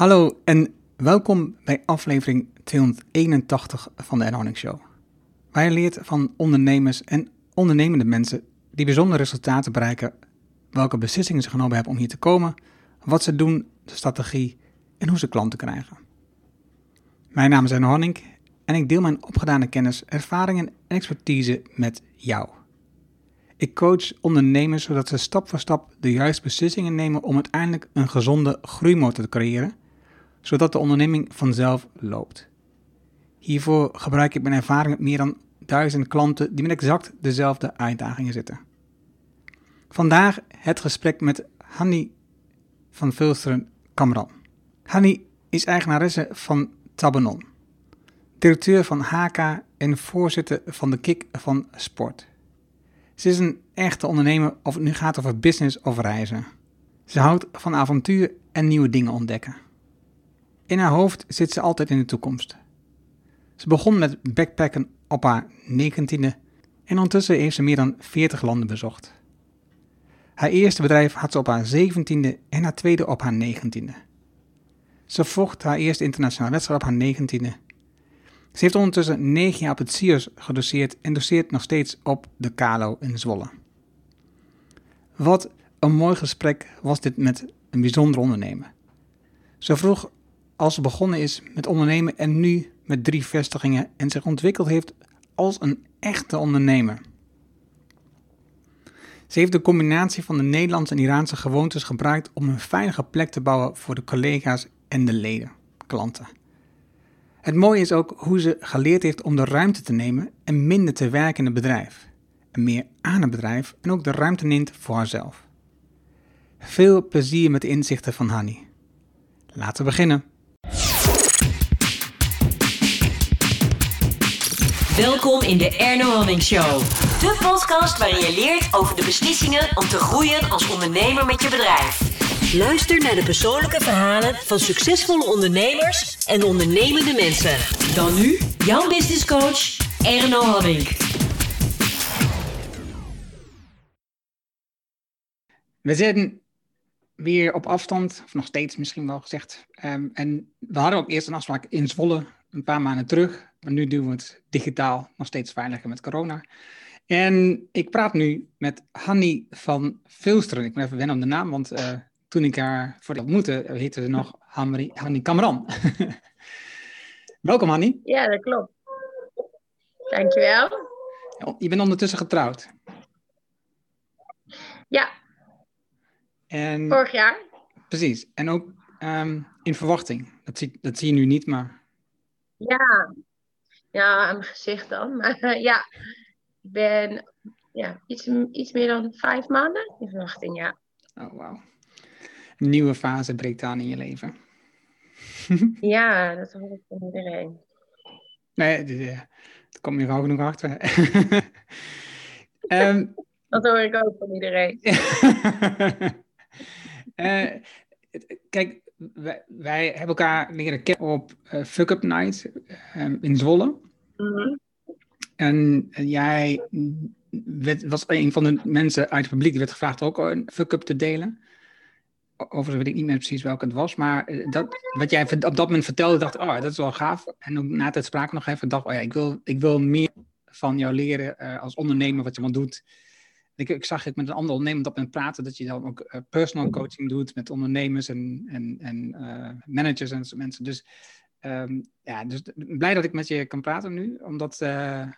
Hallo en welkom bij aflevering 281 van de Erhoning Show. Waar je leert van ondernemers en ondernemende mensen die bijzondere resultaten bereiken, welke beslissingen ze genomen hebben om hier te komen, wat ze doen, de strategie en hoe ze klanten krijgen. Mijn naam is Erno en ik deel mijn opgedane kennis, ervaringen en expertise met jou. Ik coach ondernemers zodat ze stap voor stap de juiste beslissingen nemen om uiteindelijk een gezonde groeimotor te creëren, zodat de onderneming vanzelf loopt. Hiervoor gebruik ik mijn ervaring met meer dan duizend klanten die met exact dezelfde uitdagingen zitten. Vandaag het gesprek met Hanni van Vulsteren Kamran. Hanni is eigenaresse van Tabanon, directeur van HK en voorzitter van de Kik van Sport. Ze is een echte ondernemer of het nu gaat over business of reizen. Ze houdt van avontuur en nieuwe dingen ontdekken. In haar hoofd zit ze altijd in de toekomst. Ze begon met backpacken op haar 19e en ondertussen heeft ze meer dan 40 landen bezocht. Haar eerste bedrijf had ze op haar 17e en haar tweede op haar 19e. Ze vocht haar eerste internationale wedstrijd op haar 19e. Ze heeft ondertussen 9 jaar op het SIOS gedoseerd en doseert nog steeds op de Kalo in Zwolle. Wat een mooi gesprek was dit met een bijzonder ondernemer. Zo vroeg als ze begonnen is met ondernemen en nu met drie vestigingen en zich ontwikkeld heeft als een echte ondernemer. Ze heeft de combinatie van de Nederlandse en Iraanse gewoontes gebruikt om een veilige plek te bouwen voor de collega's en de leden, klanten. Het mooie is ook hoe ze geleerd heeft om de ruimte te nemen en minder te werken in het bedrijf. En meer aan het bedrijf en ook de ruimte neemt voor haarzelf. Veel plezier met de inzichten van Hanni. Laten we beginnen. Welkom in de Erno Hamming Show. De podcast waarin je leert over de beslissingen om te groeien als ondernemer met je bedrijf. Luister naar de persoonlijke verhalen van succesvolle ondernemers en ondernemende mensen. Dan nu jouw business coach Erno Hamming. We zitten weer op afstand, of nog steeds misschien wel gezegd. Ehm, en we hadden ook eerst een afspraak in Zwolle een paar maanden terug. Maar nu doen we het digitaal, nog steeds veiliger met corona. En ik praat nu met Hanni van Vilsteren. Ik moet even wennen om de naam, want uh, toen ik haar voor de ontmoette, heette ze nog Hanni, Hanni Kamran. Welkom Hanni. Ja, dat klopt. Dankjewel. Je bent ondertussen getrouwd. Ja. En, Vorig jaar. Precies. En ook um, in verwachting. Dat zie, dat zie je nu niet, maar... Ja, ja, aan mijn gezicht dan. Maar ja, ik ben ja, iets, iets meer dan vijf maanden in verwachting, ja. Oh, wauw. Een nieuwe fase breekt aan in je leven. ja, dat hoor ik van iedereen. Nee, daar kom je gauw genoeg achter. um, dat hoor ik ook van iedereen. uh, kijk, wij, wij, hebben elkaar leren kennen op uh, Fuck Up Night um, in Zwolle. Mm -hmm. En jij werd, was een van de mensen uit het publiek die werd gevraagd ook een Fuck Up te delen. Overigens weet ik niet meer precies welke het was, maar dat, wat jij op dat moment vertelde, dacht oh, dat is wel gaaf. En ook na het spraak nog even, dacht oh ja, ik wil, ik wil meer van jou leren uh, als ondernemer, wat je allemaal doet. Ik, ik zag het met een ander ondernemer dat men praten, dat je dan ook uh, personal coaching doet met ondernemers en, en, en uh, managers en zo mensen. Dus, um, ja, dus blij dat ik met je kan praten nu, omdat uh,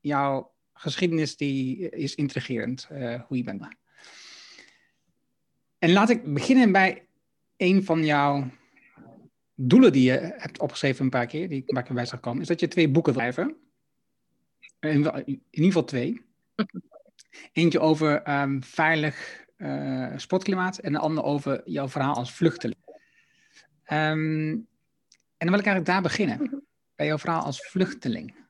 jouw geschiedenis die is intrigerend, hoe je bent. En laat ik beginnen bij een van jouw doelen die je hebt opgeschreven een paar keer, die ik bij zag komen, is dat je twee boeken wil schrijven. In, in ieder geval twee. Eentje over um, veilig uh, sportklimaat en de andere over jouw verhaal als vluchteling. Um, en dan wil ik eigenlijk daar beginnen, bij jouw verhaal als vluchteling.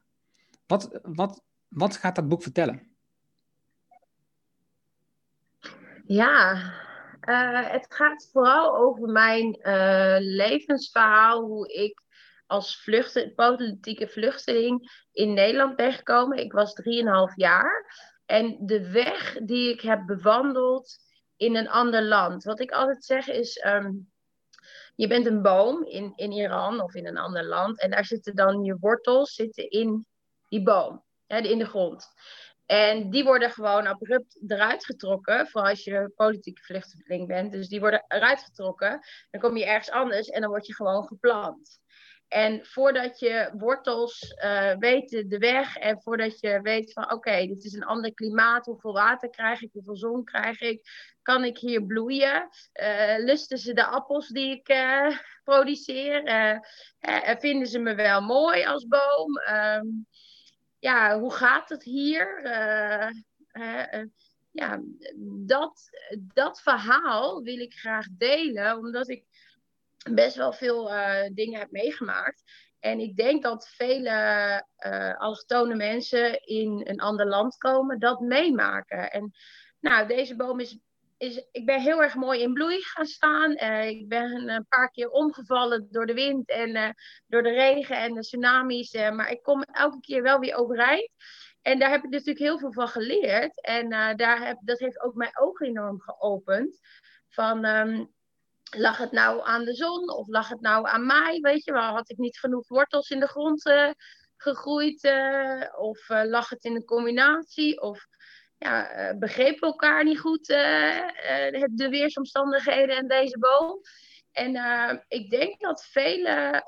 Wat, wat, wat gaat dat boek vertellen? Ja, uh, het gaat vooral over mijn uh, levensverhaal, hoe ik als vlucht, politieke vluchteling in Nederland ben gekomen. Ik was 3,5 jaar. En de weg die ik heb bewandeld in een ander land. Wat ik altijd zeg is, um, je bent een boom in, in Iran of in een ander land. En daar zitten dan je wortels zitten in die boom, hè, in de grond. En die worden gewoon abrupt eruit getrokken, vooral als je politieke vluchteling bent. Dus die worden eruit getrokken. Dan kom je ergens anders en dan word je gewoon geplant. En voordat je wortels uh, weten de weg en voordat je weet van oké, dit is een ander klimaat, hoeveel water krijg ik, hoeveel zon krijg ik, kan ik hier bloeien? Uh, lusten ze de appels die ik uh, produceer? vinden ze me wel mooi als boom? Um, ja, hoe gaat het hier? ja, dat, dat verhaal wil ik graag delen, omdat ik best wel veel uh, dingen heb meegemaakt. En ik denk dat vele uh, mensen in een ander land komen, dat meemaken. En nou, deze boom is, is. Ik ben heel erg mooi in bloei gaan staan. Uh, ik ben een paar keer omgevallen door de wind en door de regen en de tsunamis. maar ik kom elke keer wel weer overeind. En daar heb ik natuurlijk heel veel van geleerd. En daar heb, dat heeft ook mijn ogen enorm geopend. Van um, lag het nou aan de zon of lag het nou aan mij? Weet je wel, had ik niet genoeg wortels in de grond uh, gegroeid? Uh, of uh, lag het in een combinatie? Of ja, begrepen elkaar niet goed de weersomstandigheden en deze boom? En ik denk dat vele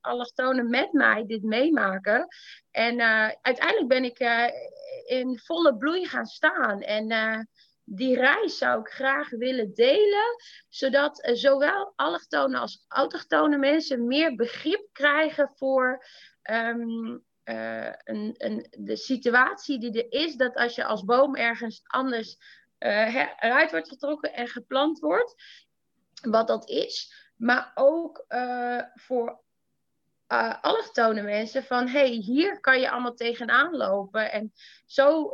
allochtonen met mij dit meemaken. En uiteindelijk ben ik in volle bloei gaan staan. En die reis zou ik graag willen delen, zodat uh, zowel allochtone als autochtone mensen meer begrip krijgen voor um, uh, een, een, de situatie die er is, dat als je als boom ergens anders uh, eruit wordt getrokken en geplant wordt, wat dat is. Maar ook voor uh, allochtone mensen van hey, hier kan je allemaal tegenaan lopen. En zo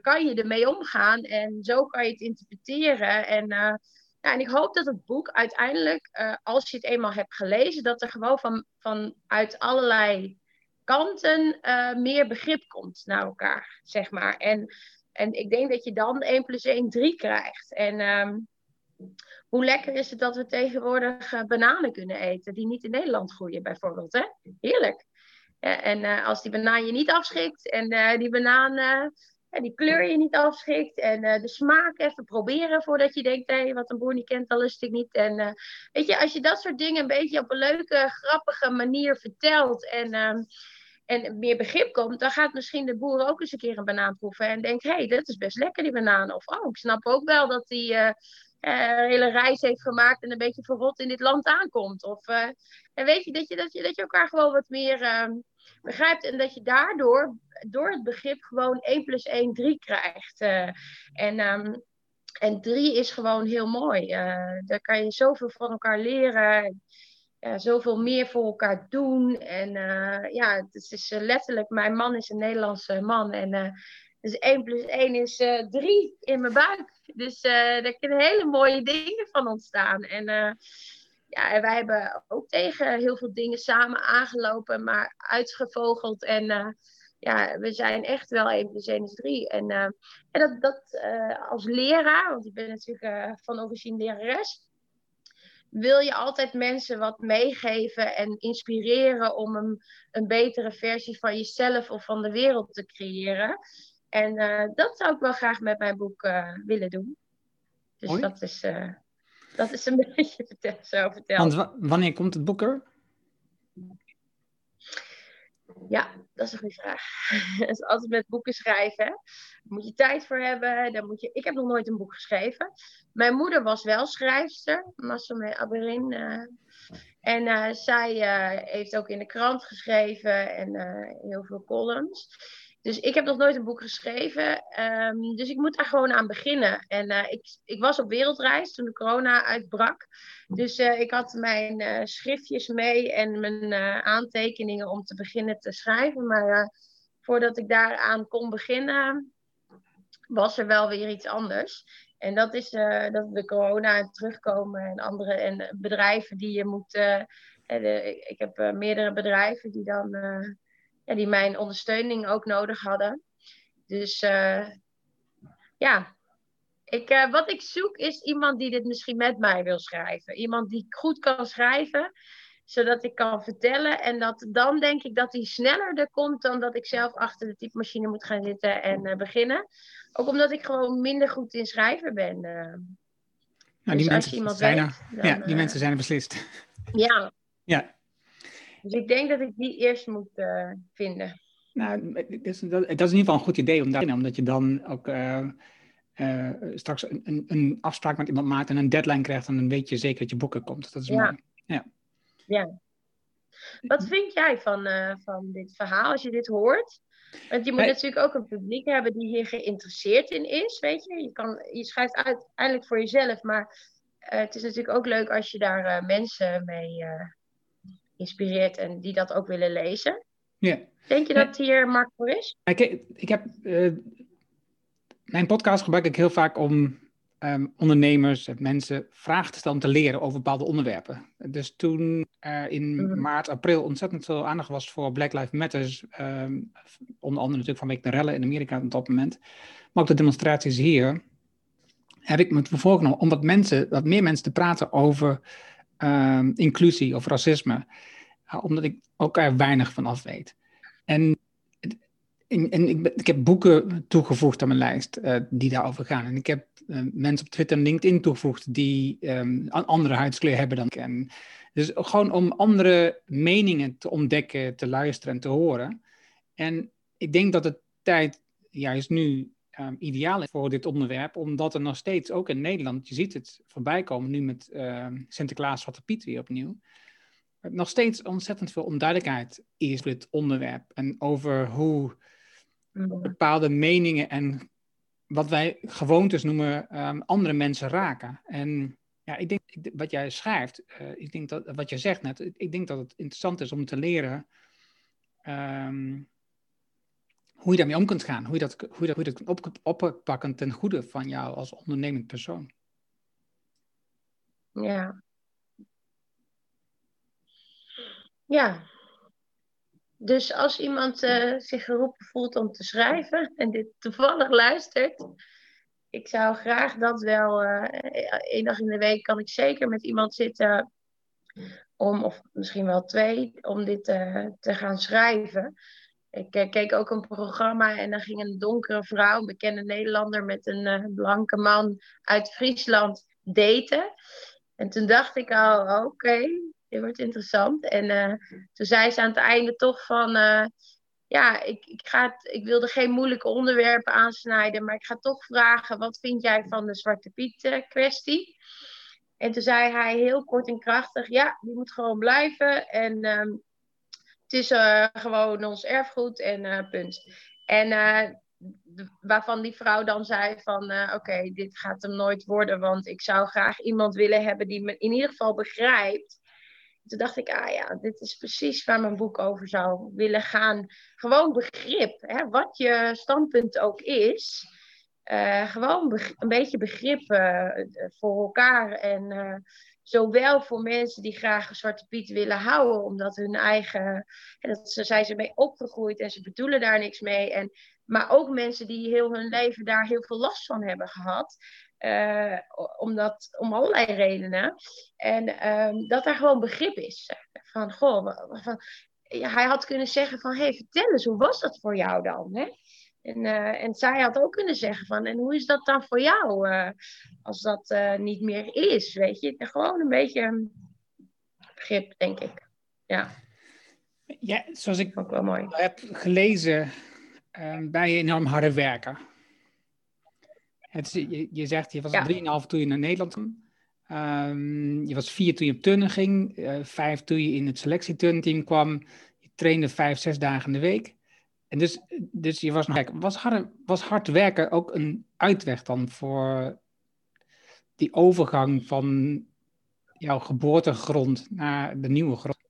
kan je ermee omgaan en zo kan je het interpreteren. En, uh, ja, en ik hoop dat het boek uiteindelijk, uh, als je het eenmaal hebt gelezen, dat er gewoon van, van uit allerlei kanten meer begrip komt naar elkaar, zeg maar. En, en ik denk dat je dan 1 plus 1 3 krijgt. En um, hoe lekker is het dat we tegenwoordig bananen kunnen eten die niet in Nederland groeien, bijvoorbeeld. Hè? Heerlijk. En als die banaan je niet afschrikt en die banaan en die kleur je niet afschikt. En uh, de smaak even proberen voordat je denkt, hé, hey, wat een boer niet kent, dan lust ik niet. En uh, weet je, als je dat soort dingen een beetje op een leuke, grappige manier vertelt en, uh, en meer begrip komt, dan gaat misschien de boer ook eens een keer een banaan proeven en denkt, hé, hey, dat is best lekker die banaan. Of, oh, ik snap ook wel dat die een hele reis heeft gemaakt en een beetje verrot in dit land aankomt. Of, en weet je dat, je, dat je, dat je elkaar gewoon wat meer ehm, begrijpt en dat je daardoor door het begrip gewoon 1 plus 1 3 krijgt. Uh, en, um, en 3 is gewoon heel mooi. Uh, daar kan je zoveel van elkaar leren. Ja, zoveel meer voor elkaar doen. En ja, het is letterlijk, mijn man is een Nederlandse man. En dus 1 plus 1 is 3 in mijn buik. Dus daar kunnen hele mooie dingen van ontstaan. En ja, en wij hebben ook tegen heel veel dingen samen aangelopen, maar uitgevogeld. En ja, we zijn echt wel 1 plus 1 is 3. En, en dat, dat als leraar, want ik ben natuurlijk van origine lerares, wil je altijd mensen wat meegeven en inspireren om een, een betere versie van jezelf of van de wereld te creëren. En dat zou ik wel graag met mijn boek willen doen. Dus dat is dat is een beetje vertel, zo verteld. Want wanneer komt het boek er? Ja, dat is een goede vraag. Het is altijd met boeken schrijven. Daar moet je tijd voor hebben. Dan moet je... Ik heb nog nooit een boek geschreven. Mijn moeder was wel schrijfster, Massome Aberin. Uh, en uh, zij uh, heeft ook in de krant geschreven en heel veel columns. Dus ik heb nog nooit een boek geschreven. Um, dus ik moet daar gewoon aan beginnen. En uh, ik, ik was op wereldreis toen de corona uitbrak. Dus uh, ik had mijn uh, schriftjes mee en mijn aantekeningen om te beginnen te schrijven. Maar voordat ik daaraan kon beginnen, was er wel weer iets anders. En dat is dat de corona en terugkomen en andere en bedrijven die je moet. Ik heb meerdere bedrijven die dan ja, die mijn ondersteuning ook nodig hadden. Dus uh, ja, Ik, uh, wat ik zoek is iemand die dit misschien met mij wil schrijven. Iemand die goed kan schrijven, zodat ik kan vertellen. En dat, dan denk ik dat hij sneller er komt dan dat ik zelf achter de typemachine moet gaan zitten en uh, beginnen. Ook omdat ik gewoon minder goed in schrijven ben. Nou, die, dus mensen zijn er, dan, ja, die mensen zijn er beslist. Ja. ja. Dus ik denk dat ik die eerst moet vinden. Nou, dat is, dat, is in ieder geval een goed idee om daar omdat je dan ook uh, straks een, een, afspraak met iemand maakt en een deadline krijgt, en dan weet je zeker dat je boeken komt. Dat is ja. mooi. Ja. ja. Wat vind jij van, van dit verhaal als je dit hoort? Want je moet natuurlijk ook een publiek hebben die hier geïnteresseerd in is, weet je. Je, kan, je schrijft uiteindelijk voor jezelf, maar het is natuurlijk ook leuk als je daar mensen mee inspireert en die dat ook willen lezen. Ja. Denk je dat hier voor is? Ik, ik heb mijn podcast gebruik ik heel vaak om um, ondernemers, mensen vragen te stellen om te leren over bepaalde onderwerpen. Dus toen er in mhm. maart, april ontzettend veel aandacht was voor Black Lives Matter, um, onder andere natuurlijk vanwege de rellen in Amerika op dat moment, maar ook de demonstraties hier, heb ik me voorgenomen om wat, mensen, wat meer mensen te praten over um, inclusie of racisme, uh, omdat ik ook er weinig van af weet. En en, ik, heb boeken toegevoegd aan mijn lijst uh, die daarover gaan. En ik heb uh, mensen op Twitter en LinkedIn toegevoegd die um, een andere huidskleur hebben dan ik. En dus gewoon om andere meningen te ontdekken, te luisteren en te horen. En ik denk dat de tijd juist nu um, ideaal is voor dit onderwerp, omdat er nog steeds, ook in Nederland, je ziet het voorbij komen nu met uh, Sinterklaas Zwarte Piet weer opnieuw nog steeds ontzettend veel onduidelijkheid is dit onderwerp. En over hoe Mm. bepaalde meningen en wat wij gewoontes noemen, um, andere mensen raken. En ja, ik denk, wat jij schrijft, uh, ik denk dat, wat je zegt net, ik denk dat het interessant is om te leren um, hoe je daarmee om kunt gaan, hoe je dat, hoe je dat, hoe dat op, oppakken ten goede van jou als ondernemend persoon. Ja. Ja, dus als iemand uh, zich geroepen voelt om te schrijven en dit toevallig luistert, ik zou graag dat wel. Uh, één dag in de week kan ik zeker met iemand zitten om, of misschien wel twee, om dit uh, te gaan schrijven. Ik keek ook een programma en dan ging een donkere vrouw, een bekende Nederlander, met een blanke man uit Friesland daten. En toen dacht ik al, oké, dit wordt interessant. En uh, toen zei ze aan het einde toch van, ja, ik, ik, ga ik wilde geen moeilijke onderwerpen aansnijden, maar ik ga toch vragen, wat vind jij van de Zwarte Piet kwestie? En toen zei hij heel kort en krachtig, ja, die moet gewoon blijven. En ehm, het is gewoon ons erfgoed en punt. En waarvan die vrouw dan zei van, oké, dit gaat hem nooit worden, want ik zou graag iemand willen hebben die me in ieder geval begrijpt toen dacht ik, ah ja, dit is precies waar mijn boek over zou willen gaan. Gewoon begrip, hè, wat je standpunt ook is. Gewoon een beetje begrip voor elkaar. En zowel voor mensen die graag een Zwarte Piet willen houden, omdat hun eigen. dat ze, zijn ze mee opgegroeid en ze bedoelen daar niks mee. En, maar ook mensen die heel hun leven daar heel veel last van hebben gehad. Uh, omdat, om allerlei redenen. En um, dat daar gewoon begrip is. Van, goh, van, ja, hij had kunnen zeggen van, hey, vertel eens, hoe was dat voor jou dan? Hè? En, uh, en zij had ook kunnen zeggen van, en hoe is dat dan voor jou uh, als dat niet meer is, weet je? Gewoon een beetje begrip, denk ik. Ja. Ja, zoals ik ook wel mooi. heb gelezen, bij je enorm harde werken. Het, je, je zegt, je was ja. 3,5 toen je naar Nederland kwam. Um, je was vier toen je op turnen ging, vijf toen je in het selectieturnteam kwam. Je trainde vijf, zes dagen in de week. En dus, dus je was nog was hard, was hard werken ook een uitweg dan voor die overgang van jouw geboortegrond naar de nieuwe grond?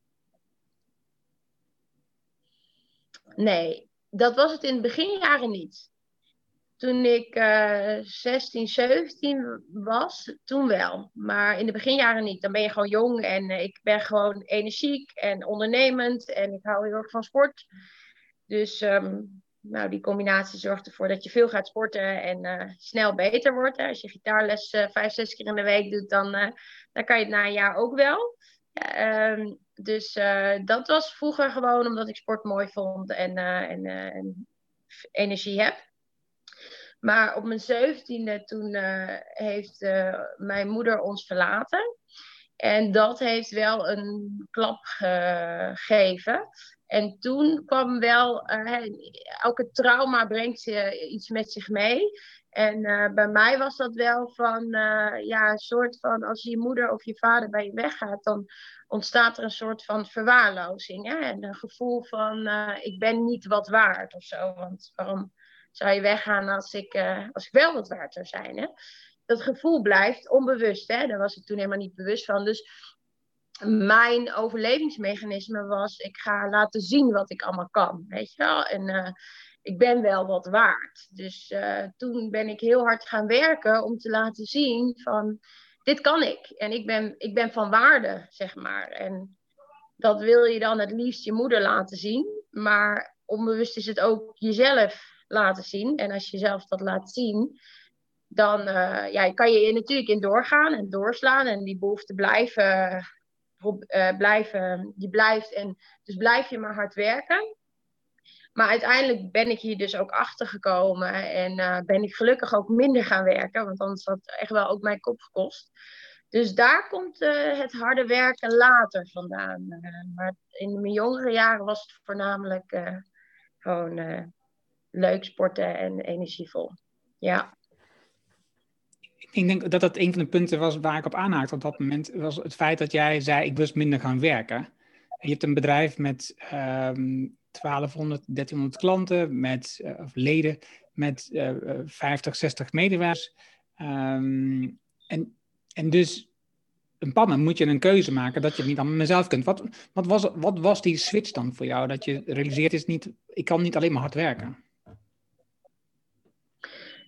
Nee, dat was het in het beginjaren niet. Toen ik uh, 16, 17 was, toen wel. Maar in de beginjaren niet. Dan ben je gewoon jong en uh, ik ben gewoon energiek en ondernemend. En ik hou heel erg van sport. Dus um, nou, die combinatie zorgt ervoor dat je veel gaat sporten en snel beter wordt. Als je gitaarles vijf, zes keer in de week doet, dan, dan kan je het na een jaar ook wel. Ehm, dus dat was vroeger gewoon omdat ik sport mooi vond en, en, en energie heb. Maar op mijn zeventiende toen heeft mijn moeder ons verlaten. En dat heeft wel een klap gegeven. En toen kwam wel, uh, elke trauma brengt iets met zich mee. En uh, bij mij was dat wel van, uh, ja, een soort van, als je moeder of je vader bij je weggaat, dan ontstaat er een soort van verwaarlozing. En een gevoel van, ik ben niet wat waard of zo. Want waarom zou je weggaan als ik, als ik wel wat waard zou zijn? Hè? Dat gevoel blijft onbewust, hè? daar was ik toen helemaal niet bewust van. Dus mijn overlevingsmechanisme was, ik ga laten zien wat ik allemaal kan, weet je wel. En uh, ik ben wel wat waard. Dus uh, toen ben ik heel hard gaan werken om te laten zien van, dit kan ik. En ik ben, ik ben van waarde, zeg maar. En dat wil je dan het liefst je moeder laten zien. Maar onbewust is het ook jezelf laten zien. En als je jezelf dat laat zien, dan uh, ja, kan je natuurlijk in doorgaan en doorslaan. En die behoefte blijven uh, blijven, die blijft. En dus blijf je maar hard werken. Maar uiteindelijk ben ik hier dus ook achter gekomen en uh, ben ik gelukkig ook minder gaan werken, want anders had het echt wel ook mijn kop gekost. Dus daar komt uh, het harde werken later vandaan. maar in mijn jongere jaren was het voornamelijk gewoon leuk sporten en energievol. Ja ik denk dat dat een van de punten was waar ik op aanhaakte op dat moment, was het feit dat jij zei, ik wil minder gaan werken. En je hebt een bedrijf met um, 1200, 1300 klanten, met uh, of leden, met uh, 50, 60 medewerkers. Um, en, en dus een pannen moet je een keuze maken dat je het niet aan mezelf kunt. Wat, wat, was, wat was die switch dan voor jou? Dat je realiseert, is niet, ik kan niet alleen maar hard werken.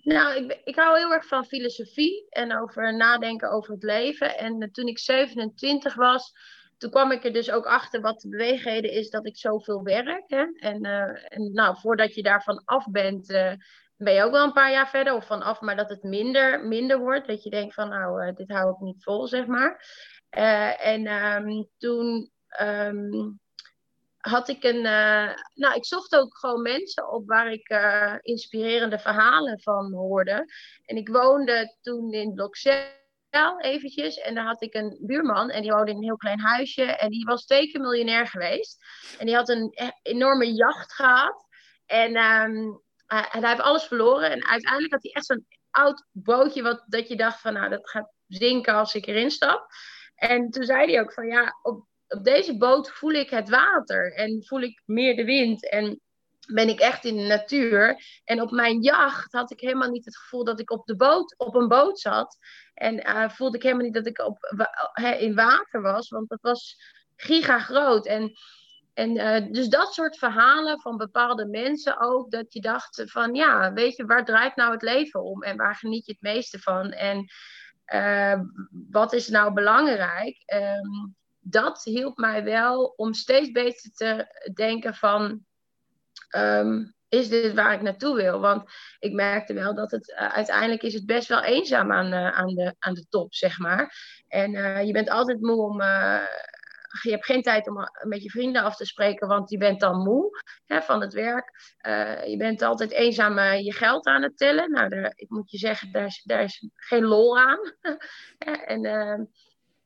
Nou, ik, ik hou heel erg van filosofie en over nadenken over het leven. En uh, toen ik 27 was, toen kwam ik er dus ook achter wat de beweegreden is dat ik zoveel werk. Hè? En, uh, en nou, voordat je daarvan af bent, uh, ben je ook wel een paar jaar verder of vanaf, maar dat het minder, minder wordt. Dat je denkt van nou, dit hou ik niet vol, zeg maar. en um, toen um, had ik een. Uh, nou, ik zocht ook gewoon mensen op waar ik uh, inspirerende verhalen van hoorde. En ik woonde toen in Blokcel eventjes. En daar had ik een buurman en die woonde in een heel klein huisje. En die was twee keer miljonair geweest. En die had een e-, enorme jacht gehad. En, en hij heeft alles verloren. En uiteindelijk had hij echt zo'n oud bootje wat, dat je dacht van nou, dat gaat zinken als ik erin stap. En toen zei hij ook van ja, op op deze boot voel ik het water en voel ik meer de wind en ben ik echt in de natuur. En op mijn jacht had ik helemaal niet het gevoel dat ik op de boot, op een boot zat. En uh, voelde ik helemaal niet dat ik op, in water was, want dat was giga groot. En, en uh, dus dat soort verhalen van bepaalde mensen ook, dat je dacht van ja, weet je, waar draait nou het leven om en waar geniet je het meeste van? En uh, wat is nou belangrijk? Um, dat hielp mij wel om steeds beter te denken van... Ehm, is dit waar ik naartoe wil? Want ik merkte wel dat het uh, uiteindelijk is het best wel eenzaam aan, uh, aan, de, aan de top, zeg maar. En uh, je bent altijd moe om. je hebt geen tijd om met je vrienden af te spreken, want je bent dan moe hè, van het werk. je bent altijd eenzaam je geld aan het tellen. Nou, ik moet je zeggen, daar is, daar is geen lol aan. en ehm,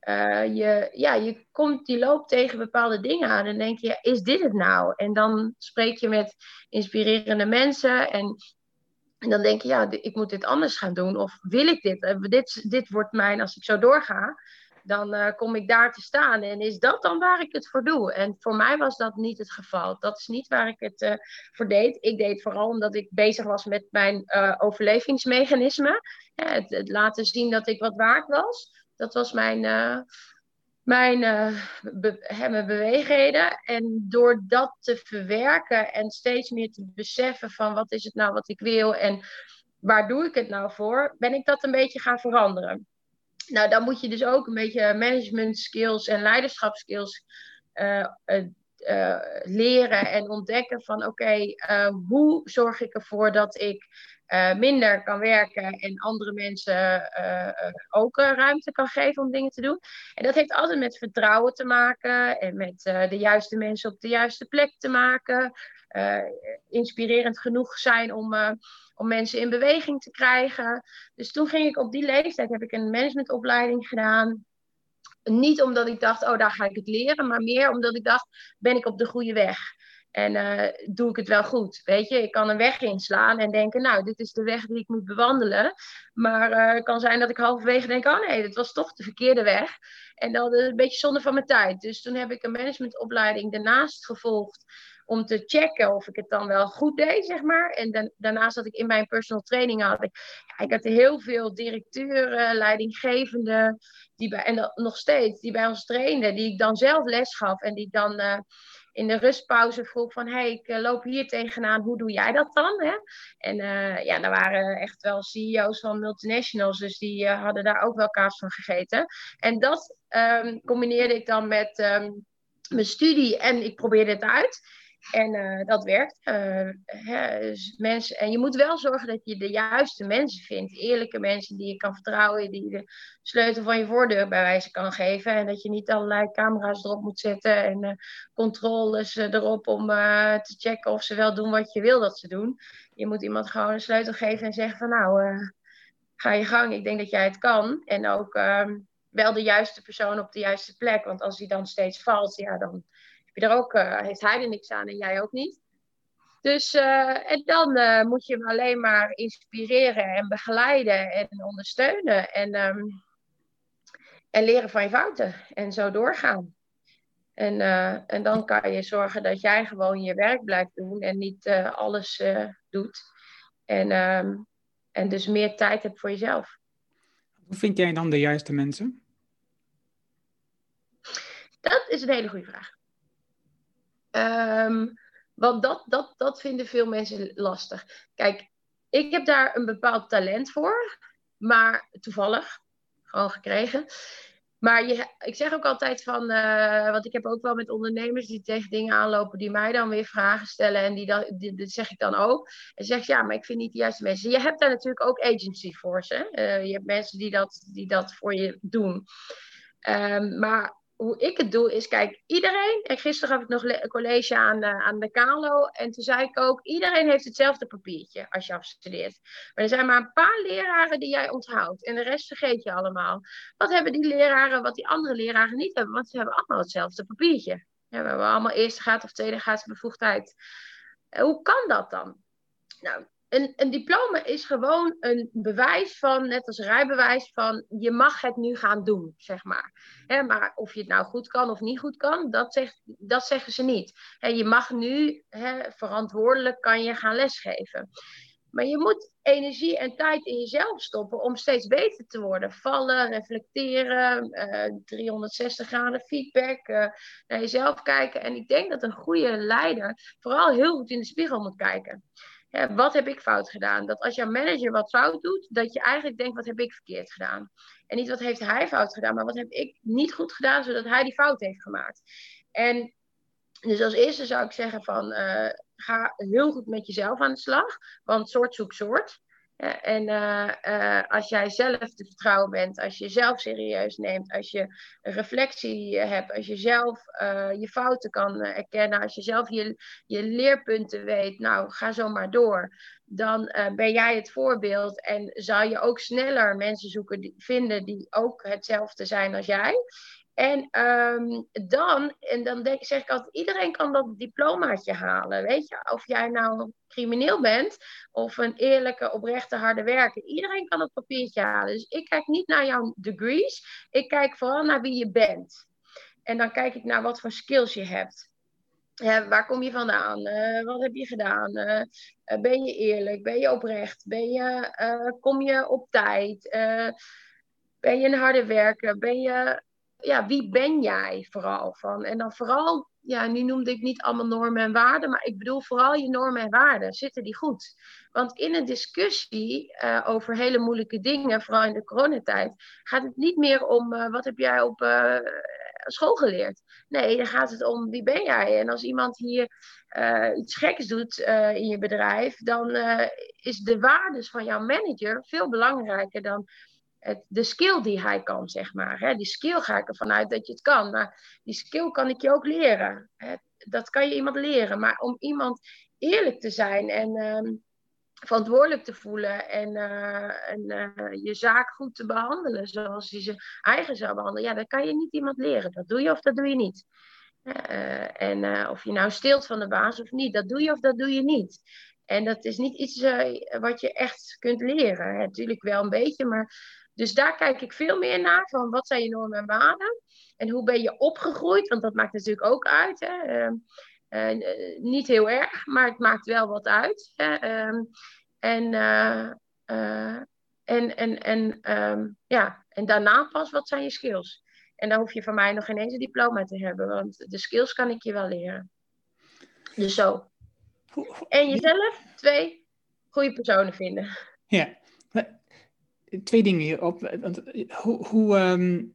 uh, je, ja, je, komt, die loopt tegen bepaalde dingen aan en denk je, is dit het nou? En dan spreek je met inspirerende mensen en, en dan denk je, ja, ik moet dit anders gaan doen. Of wil ik dit? Uh, dit, dit wordt mijn, als ik zo doorga, dan uh, kom ik daar te staan. En is dat dan waar ik het voor doe? En voor mij was dat niet het geval. Dat is niet waar ik het voor deed. Ik deed vooral omdat ik bezig was met mijn overlevingsmechanisme. Het, het laten zien dat ik wat waard was. Dat was mijn, uh, mijn, be mijn beweegreden. En door dat te verwerken en steeds meer te beseffen van wat is het nou wat ik wil en waar doe ik het nou voor, ben ik dat een beetje gaan veranderen. Nou, dan moet je dus ook een beetje management skills en leiderschapskills uh, leren en ontdekken van oké, hoe zorg ik ervoor dat ik minder kan werken en andere mensen ook ruimte kan geven om dingen te doen. En dat heeft altijd met vertrouwen te maken en met de juiste mensen op de juiste plek te maken. inspirerend genoeg zijn om om mensen in beweging te krijgen. Dus toen ging ik op die leeftijd, heb ik een managementopleiding gedaan. Niet omdat ik dacht, oh daar ga ik het leren, maar meer omdat ik dacht, ben ik op de goede weg? En uh, doe ik het wel goed? Weet je, ik kan een weg inslaan en denken, nou, dit is de weg die ik moet bewandelen. Maar uh, het kan zijn dat ik halverwege denk, oh nee, dit was toch de verkeerde weg. En dat is een beetje zonde van mijn tijd. Dus toen heb ik een managementopleiding daarnaast gevolgd om te checken of ik het dan wel goed deed, zeg maar. En dan, daarnaast had ik in mijn personal training had ik, ja, ik had heel veel directeuren, leidinggevenden, die bij, en dat, nog steeds, die bij ons trainden, die ik dan zelf les gaf en die dan uh, in de rustpauze vroeg van, hey, ik uh, loop hier tegenaan, hoe doe jij dat dan? Hè? En uh, ja, daar waren echt wel CEO's van multinationals, dus die hadden daar ook wel kaas van gegeten. En dat um, combineerde ik dan met um, mijn studie en ik probeerde het uit. En uh, dat werkt. Uh, hè, dus mensen, en je moet wel zorgen dat je de juiste mensen vindt. Eerlijke mensen die je kan vertrouwen. Die de sleutel van je voordeur bij wijze kan geven. En dat je niet allerlei camera's erop moet zetten. En uh, controles erop om te checken of ze wel doen wat je wil dat ze doen. Je moet iemand gewoon een sleutel geven en zeggen van nou, ga je gang. Ik denk dat jij het kan. En ook ehm, wel de juiste persoon op de juiste plek. Want als die dan steeds valt, ja dan er ook, uh, heeft hij er niks aan en jij ook niet. Dus uh, en dan uh, moet je hem alleen maar inspireren en begeleiden en ondersteunen. En, um, en leren van je fouten. En zo doorgaan. En, en dan kan je zorgen dat jij gewoon je werk blijft doen en niet alles doet. En, um, en dus meer tijd hebt voor jezelf. Hoe vind jij dan de juiste mensen? Dat is een hele goede vraag. Um, want dat, dat, dat vinden veel mensen lastig. Kijk, ik heb daar een bepaald talent voor, maar toevallig, gewoon gekregen. Maar je, ik zeg ook altijd van, uh, want ik heb ook wel met ondernemers die tegen dingen aanlopen, die mij dan weer vragen stellen. En die, dat, die, zeg ik dan ook. En zeg ja, maar ik vind niet de juiste mensen. Je hebt daar natuurlijk ook agency voor ze. Uh, je hebt mensen die dat, die dat voor je doen. Um, maar hoe ik het doe is, kijk, iedereen, en gisteren gaf ik nog een college aan, uh, aan de Kalo, en toen zei ik ook, iedereen heeft hetzelfde papiertje als je afstudeert. Maar er zijn maar een paar leraren die jij onthoudt, en de rest vergeet je allemaal. Wat hebben die leraren wat die andere leraren niet hebben? Want ze hebben allemaal hetzelfde papiertje. Ja, we hebben allemaal eerste graad of tweede graad bevoegdheid. Uh, hoe kan dat dan? Nou, een, diploma is gewoon een bewijs van, net als rijbewijs, van je mag het nu gaan doen, zeg maar. maar of je het nou goed kan of niet goed kan, dat, dat zeggen ze niet. je mag nu verantwoordelijk kan je gaan lesgeven. Maar je moet energie en tijd in jezelf stoppen om steeds beter te worden. Vallen, reflecteren, 360 eh, graden feedback, uh, naar jezelf kijken. En ik denk dat een goede leider vooral heel goed in de spiegel moet kijken wat heb ik fout gedaan? Dat als jouw manager wat fout doet, dat je eigenlijk denkt, wat heb ik verkeerd gedaan? En niet wat heeft hij fout gedaan, maar wat heb ik niet goed gedaan, zodat hij die fout heeft gemaakt. En dus als eerste zou ik zeggen van, uh, ga heel goed met jezelf aan de slag, want soort zoekt soort en uh, uh, als jij zelf te vertrouwen bent, als je jezelf serieus neemt, als je reflectie hebt, als je zelf je fouten kan erkennen, als je zelf je, je leerpunten weet, nou ga zo maar door. Dan ben jij het voorbeeld en zal je ook sneller mensen zoeken die, vinden die ook hetzelfde zijn als jij. En um, dan, en dan denk, zeg ik altijd, iedereen kan dat diplomaatje halen. Weet je, of jij nou crimineel bent of een eerlijke, oprechte, harde werker. Iedereen kan dat papiertje halen. Dus ik kijk niet naar jouw degrees. Ik kijk vooral naar wie je bent. En dan kijk ik naar wat voor skills je hebt. waar kom je vandaan? Uh, wat heb je gedaan? Uh, ben je eerlijk? Ben je oprecht? Ben je, kom je op tijd? ben je een harde werker? Ben je ja, wie ben jij vooral van? En dan vooral, ja, nu noemde ik niet allemaal normen en waarden, maar ik bedoel vooral je normen en waarden. Zitten die goed? Want in een discussie uh, over hele moeilijke dingen, vooral in de coronatijd, gaat het niet meer om uh, wat heb jij op, uh, school geleerd. Nee, dan gaat het om wie ben jij. En als iemand hier iets geks doet in je bedrijf, dan is de waardes van jouw manager veel belangrijker dan het, de skill die hij kan, zeg maar. Hè. Die skill ga ik ervan uit dat je het kan. Maar die skill kan ik je ook leren. Hè. Dat kan je iemand leren. Maar om iemand eerlijk te zijn en ehm, verantwoordelijk te voelen en, uh, en uh, je zaak goed te behandelen zoals je ze eigen zou behandelen, ja, dat kan je niet iemand leren. Dat doe je of dat doe je niet. Uh, en of je nou steelt van de baas of niet, dat doe je of dat doe je niet. En dat is niet iets wat je echt kunt leren. Natuurlijk wel een beetje, maar dus daar kijk ik veel meer naar van wat zijn je normen en waarden en hoe ben je opgegroeid, want dat maakt natuurlijk ook uit. Hè? Ehm, uh, niet heel erg, maar het maakt wel wat uit. Hè? Ehm, en, uh, en, en, en, um, ja, en daarna pas, wat zijn je skills? En dan hoef je van mij nog geen eens een diploma te hebben, want de skills kan ik je wel leren. Dus zo. En jezelf, twee, goede personen vinden. Ja, twee dingen hierop. Hoe, hoe um,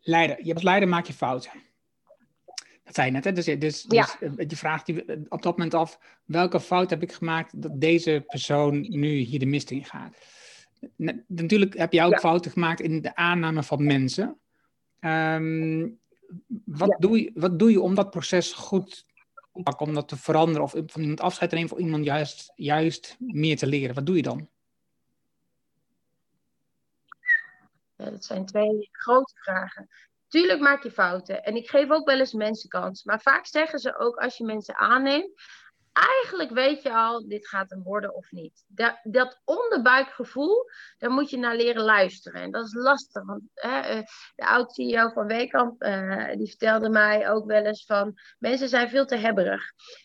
leider, je als leider maak je fouten. Dat zei je net, hè? Dus, dus, dus eh, je vraagt je eh, op dat moment af, welke fout heb ik gemaakt dat deze persoon nu hier de mist in gaat? Natuurlijk heb je ook fouten gemaakt in de aanname van mensen. Um, wat, doe je, wat doe je om dat proces goed te pakken, om dat te veranderen of van iemand afscheid te nemen voor iemand juist, juist meer te leren? Wat doe je dan? Ja, dat zijn twee grote vragen. Tuurlijk maak je fouten. En ik geef ook wel eens mensen kans. Maar vaak zeggen ze ook als je mensen aanneemt. Eigenlijk weet je al, dit gaat hem worden of niet. Dat, dat onderbuikgevoel, daar moet je naar leren luisteren. En dat is lastig. Want hè, eh, de oud-CEO van Weekamp, uh, die vertelde mij ook wel eens van... Mensen zijn veel te hebberig.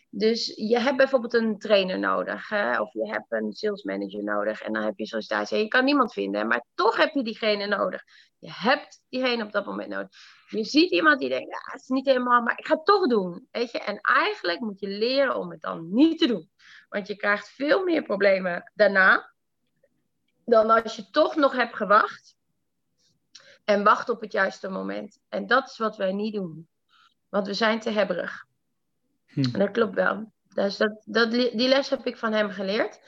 Dus je hebt bijvoorbeeld een trainer nodig. Hè? Of je hebt een sales manager nodig. En dan heb je zei, je kan niemand vinden. Maar toch heb je diegene nodig. Je hebt diegene op dat moment nodig. Je ziet iemand die denkt, ja, het is niet helemaal, maar ik ga het toch doen. Weet je? En eigenlijk moet je leren om het dan niet te doen. Want je krijgt veel meer problemen daarna. Dan als je toch nog hebt gewacht. En wacht op het juiste moment. En dat is wat wij niet doen. Want we zijn te hebberig. Hm. En dat klopt wel. Dus dat, dat, die les heb ik van hem geleerd.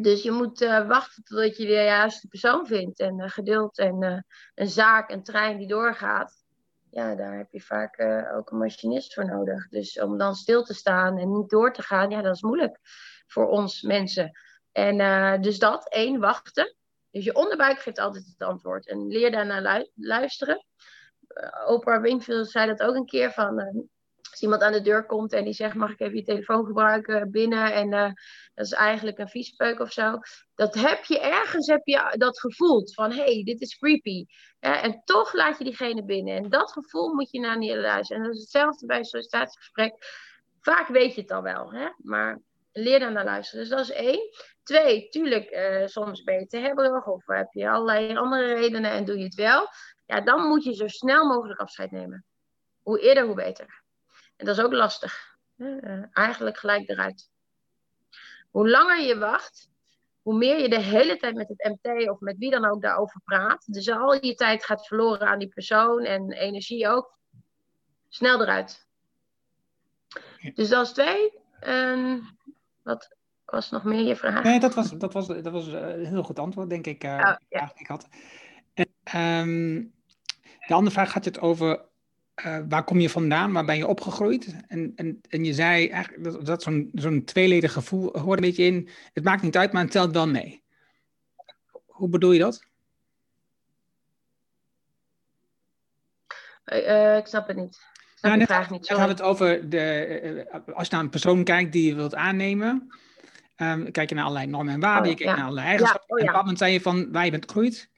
Dus je moet uh, wachten totdat je de juiste persoon vindt. En uh, geduld en uh, een zaak, een trein die doorgaat. Ja, daar heb je vaak ook een machinist voor nodig. Dus om dan stil te staan en niet door te gaan, ja, dat is moeilijk voor ons mensen. En dus dat, één, wachten. Dus je onderbuik geeft altijd het antwoord. En leer daarnaar lu luisteren. Oprah Winfield zei dat ook een keer van als iemand aan de deur komt en die zegt: Mag ik even je telefoon gebruiken binnen? En uh, dat is eigenlijk een viespeuk of zo. Dat heb je ergens heb je dat gevoeld van: hé, hey, dit is creepy. en toch laat je diegene binnen. En dat gevoel moet je naar luisteren. En dat is hetzelfde bij een sollicitatiegesprek. Vaak weet je het al wel, hè? maar leer dan naar luisteren. Dus dat is één. Twee, tuurlijk, uh, soms ben je te hebberig of heb je allerlei andere redenen en doe je het wel. Ja, dan moet je zo snel mogelijk afscheid nemen. Hoe eerder, hoe beter. En dat is ook lastig. Uh, eigenlijk gelijk eruit. Hoe langer je wacht, hoe meer je de hele tijd met het MT of met wie dan ook daarover praat. Dus al je tijd gaat verloren aan die persoon en energie ook. Snel eruit. Dus dat is twee. wat was nog meer je vraag? Nee, dat was, dat was, dat was een heel goed antwoord, denk ik. Uh, oh, ja. ik had. En, um, de andere vraag gaat het over uh, waar kom je vandaan? Waar ben je opgegroeid? En, en, en je zei eigenlijk dat, dat zo'n zo'n tweeledig gevoel hoort een beetje in. Het maakt niet uit, maar het telt wel mee. Hoe bedoel je dat? Uh, ik snap het niet. Ik snap nou, vraag niet. had het over de, als je naar een persoon kijkt die je wilt aannemen. Um, kijk je naar allerlei normen en waarden, oh, je kijkt naar allerlei eigenschappen. Oh, ja. En op een moment zei je van waar je bent gegroeid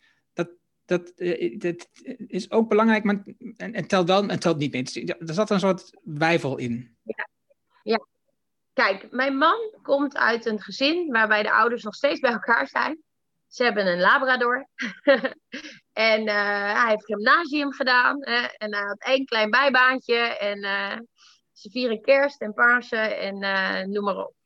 dat, uh, dat is ook belangrijk, maar en, en telt wel en telt niet mee. Er zat een soort wijvel in. Ja. ja. Kijk, mijn man komt uit een gezin waarbij de ouders nog steeds bij elkaar zijn. Ze hebben een Labrador. en uh, hij heeft gymnasium gedaan. en hij had één klein bijbaantje. En ze vieren kerst en Pasen en noem maar op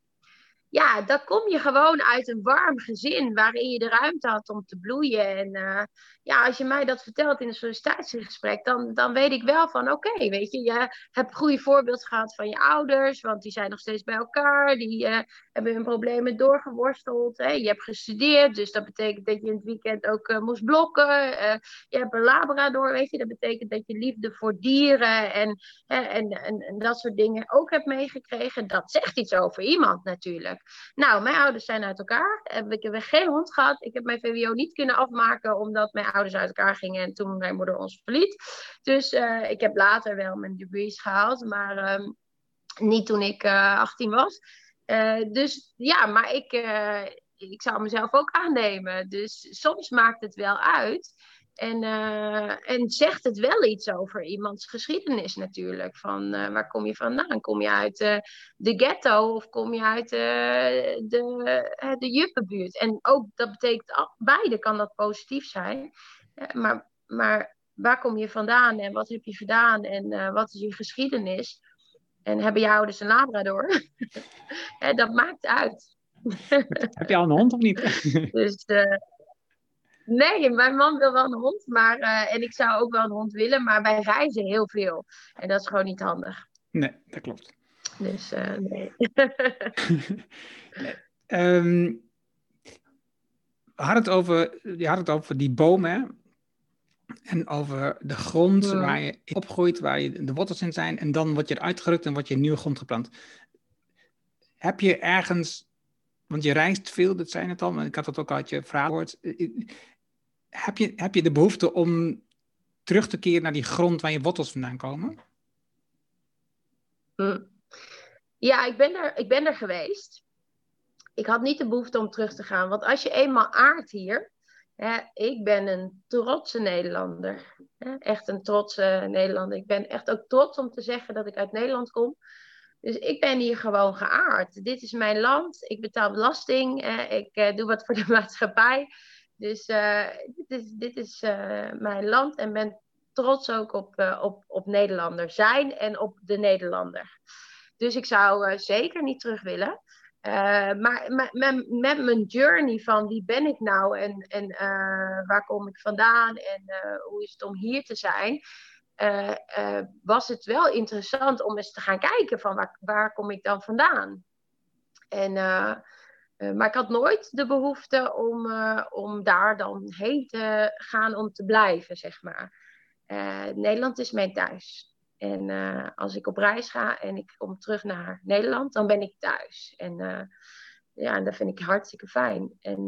ja, dan kom je gewoon uit een warm gezin waarin je de ruimte had om te bloeien. En ja, als je mij dat vertelt in een sollicitatiegesprek, dan, dan weet ik wel van oké, weet je, je hebt goede voorbeeld gehad van je ouders, want die zijn nog steeds bij elkaar, die uh, hebben hun problemen doorgeworsteld. Je hebt gestudeerd, dus dat betekent dat je in het weekend ook uh, moest blokken. Uh, je hebt een labrador, weet je, dat betekent dat je liefde voor dieren en, en, en, en dat soort dingen ook hebt meegekregen. Dat zegt iets over iemand natuurlijk. Nou, mijn ouders zijn uit elkaar. Ik heb geen hond gehad. Ik heb mijn VWO niet kunnen afmaken omdat mijn ouders uit elkaar gingen en toen mijn moeder ons verliet. Dus uh, ik heb later wel mijn degrees gehaald, maar um, niet toen ik uh, 18 was. Uh, dus ja, maar ik, ik zou mezelf ook aannemen. Dus soms maakt het wel uit. En, uh, en zegt het wel iets over iemands geschiedenis natuurlijk. Van uh, waar kom je vandaan? Kom je uit uh, de ghetto of kom je uit de, de juppenbuurt? En ook dat betekent, beide kan dat positief zijn. maar, maar waar kom je vandaan en wat heb je gedaan en wat is je geschiedenis? En hebben je ouders een labrador? dat maakt uit. heb je al een hond of niet? dus Nee, mijn man wil wel een hond, maar, uh, en ik zou ook wel een hond willen, maar wij reizen heel veel. En dat is gewoon niet handig. Nee, dat klopt. Dus uh, nee. nee. Um, we hadden het over, je had het over die bomen en over de grond ja. waar je opgroeit, waar je de wortels in zijn en dan word je eruit gerukt en wordt je in nieuwe grond geplant. Heb je ergens, want je reist veel, dat zijn het al, maar ik had dat ook uit je vraag gehoord heb je, heb je de behoefte om terug te keren naar die grond waar je wortels vandaan komen? Hm. Ja, ik ben, er, ik ben er geweest. Ik had niet de behoefte om terug te gaan. Want als je eenmaal aardt hier. Hè, ik ben een trotse Nederlander. Hè, echt een trotse Nederlander. Ik ben echt ook trots om te zeggen dat ik uit Nederland kom. Dus ik ben hier gewoon geaard. Dit is mijn land. Ik betaal belasting. ik uh, doe wat voor de maatschappij. Dus uh, dit is, dit is uh, mijn land en ben trots ook op, uh, op, op Nederlander zijn en op de Nederlander. Dus ik zou zeker niet terug willen. maar met, mijn journey van wie ben ik nou en, en waar kom ik vandaan en hoe is het om hier te zijn, was het wel interessant om eens te gaan kijken van waar, waar kom ik dan vandaan. En maar ik had nooit de behoefte om, uh, om daar dan heen te gaan om te blijven, zeg maar. Uh, Nederland is mijn thuis. En als ik op reis ga en ik kom terug naar Nederland, dan ben ik thuis. En ja, dat vind ik hartstikke fijn. En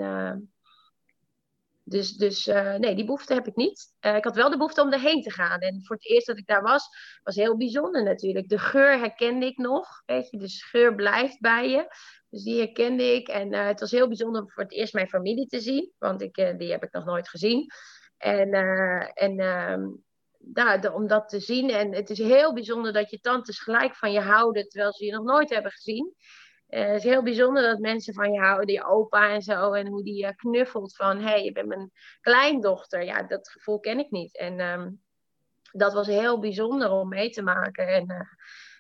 dus, dus uh, nee, die behoefte heb ik niet. Uh, ik had wel de behoefte om erheen te gaan. En voor het eerst dat ik daar was, was heel bijzonder natuurlijk. De geur herkende ik nog. Weet je, de geur blijft bij je. Dus die herkende ik. En uh, het was heel bijzonder om voor het eerst mijn familie te zien. Want ik, die heb ik nog nooit gezien. En, en daar, de, om dat te zien. En het is heel bijzonder dat je tantes gelijk van je houden, terwijl ze je nog nooit hebben gezien. Uh, het is heel bijzonder dat mensen van je houden, je opa en zo, en hoe die uh, knuffelt van, hé, hey, je bent mijn kleindochter. Ja, dat gevoel ken ik niet. En um, dat was heel bijzonder om mee te maken. En uh,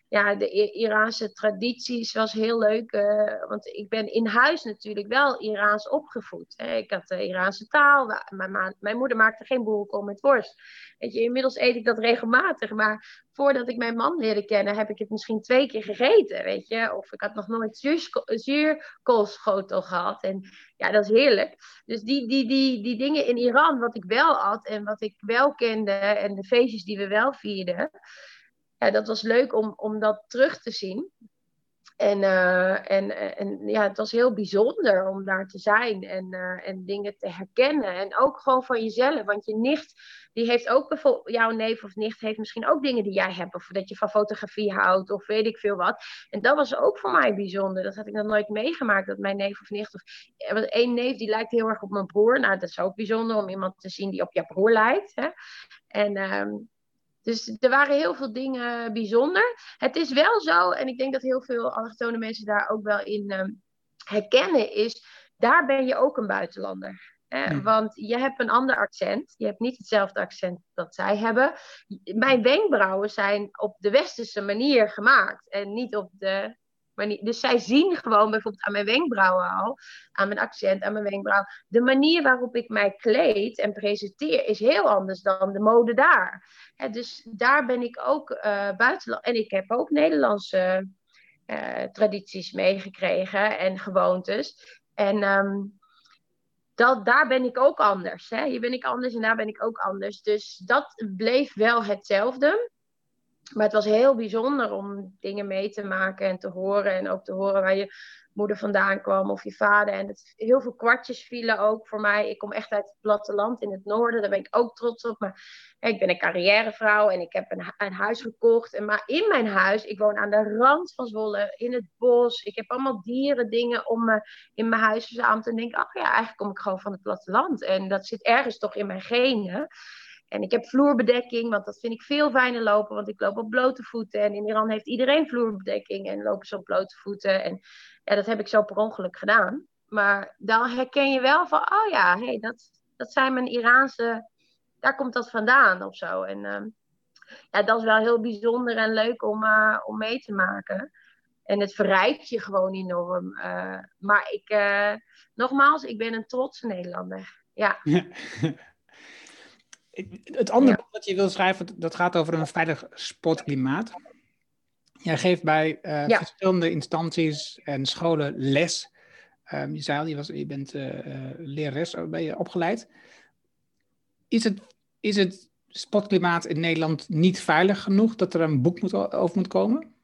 ja, de Iraanse tradities was heel leuk. Uh, want ik ben in huis natuurlijk wel Iraans opgevoed. Ik had de Iraanse taal. Mijn, mijn moeder maakte geen boerenkool met worst. Weet je, inmiddels eet ik dat regelmatig. Maar voordat ik mijn man leerde kennen, heb ik het misschien twee keer gegeten. Weet je? Of ik had nog nooit zuurkoolschotel gehad. En ja, dat is heerlijk. Dus die, die, die, die dingen in Iran, wat ik wel had en wat ik wel kende. En de feestjes die we wel vierden ja, dat was leuk om, om dat terug te zien. En, uh, en, en ja, het was heel bijzonder om daar te zijn en, uh, en dingen te herkennen. En ook gewoon van jezelf. Want je nicht, die heeft ook bijvoorbeeld, jouw neef of nicht heeft misschien ook dingen die jij hebt. Of dat je van fotografie houdt of weet ik veel wat. En dat was ook voor mij bijzonder. Dat had ik nog nooit meegemaakt. Dat mijn neef of nicht, of één neef die lijkt heel erg op mijn broer. Nou, dat is ook bijzonder om iemand te zien die op jouw broer lijkt. Hè? En um, dus er waren heel veel dingen bijzonder. Het is wel zo, en ik denk dat heel veel allochtone mensen daar ook wel in uh, herkennen, is daar ben je ook een buitenlander. Hè? Want je hebt een ander accent. Je hebt niet hetzelfde accent dat zij hebben. Mijn wenkbrauwen zijn op de westerse manier gemaakt en niet op de Dus zij zien gewoon bijvoorbeeld aan mijn wenkbrauwen al, aan mijn accent, aan mijn wenkbrauw. De manier waarop ik mij kleed en presenteer is heel anders dan de mode daar. dus daar ben ik ook uh, buitenland. En ik heb ook Nederlandse uh, tradities meegekregen en gewoontes. En ehm, dat, daar ben ik ook anders. Hè? Hier ben ik anders en daar ben ik ook anders. Dus dat bleef wel hetzelfde. Maar het was heel bijzonder om dingen mee te maken en te horen. En ook te horen waar je moeder vandaan kwam of je vader. En het, heel veel kwartjes vielen ook voor mij. Ik kom echt uit het platteland in het noorden. Daar ben ik ook trots op. Maar ik ben een carrièrevrouw en ik heb een, een huis gekocht. En, maar in mijn huis, ik woon aan de rand van Zwolle, in het bos. Ik heb allemaal dieren, dingen om me in mijn huis verzameld. En denk, ach ja, eigenlijk kom ik gewoon van het platteland. En dat zit ergens toch in mijn genen. En ik heb vloerbedekking, want dat vind ik veel fijner lopen, want ik loop op blote voeten. En in Iran heeft iedereen vloerbedekking en lopen ze op blote voeten. En ja, dat heb ik zo per ongeluk gedaan. Maar dan herken je wel van, oh ja, hey, dat, dat zijn mijn Iraanse, daar komt dat vandaan of zo. En uh, ja, dat is wel heel bijzonder en leuk om, uh, om mee te maken. En het verrijkt je gewoon enorm. Uh, maar ik, eh, nogmaals, ik ben een trotse Nederlander. Ja. Het andere ja. wat je wil schrijven, dat gaat over een veilig sportklimaat. Jij geeft bij uh, ja. verschillende instanties en scholen les. Um, je zei al, je, was, je bent uh, lerares, ben je opgeleid. Is het, is het sportklimaat in Nederland niet veilig genoeg dat er een boek moet, over moet komen?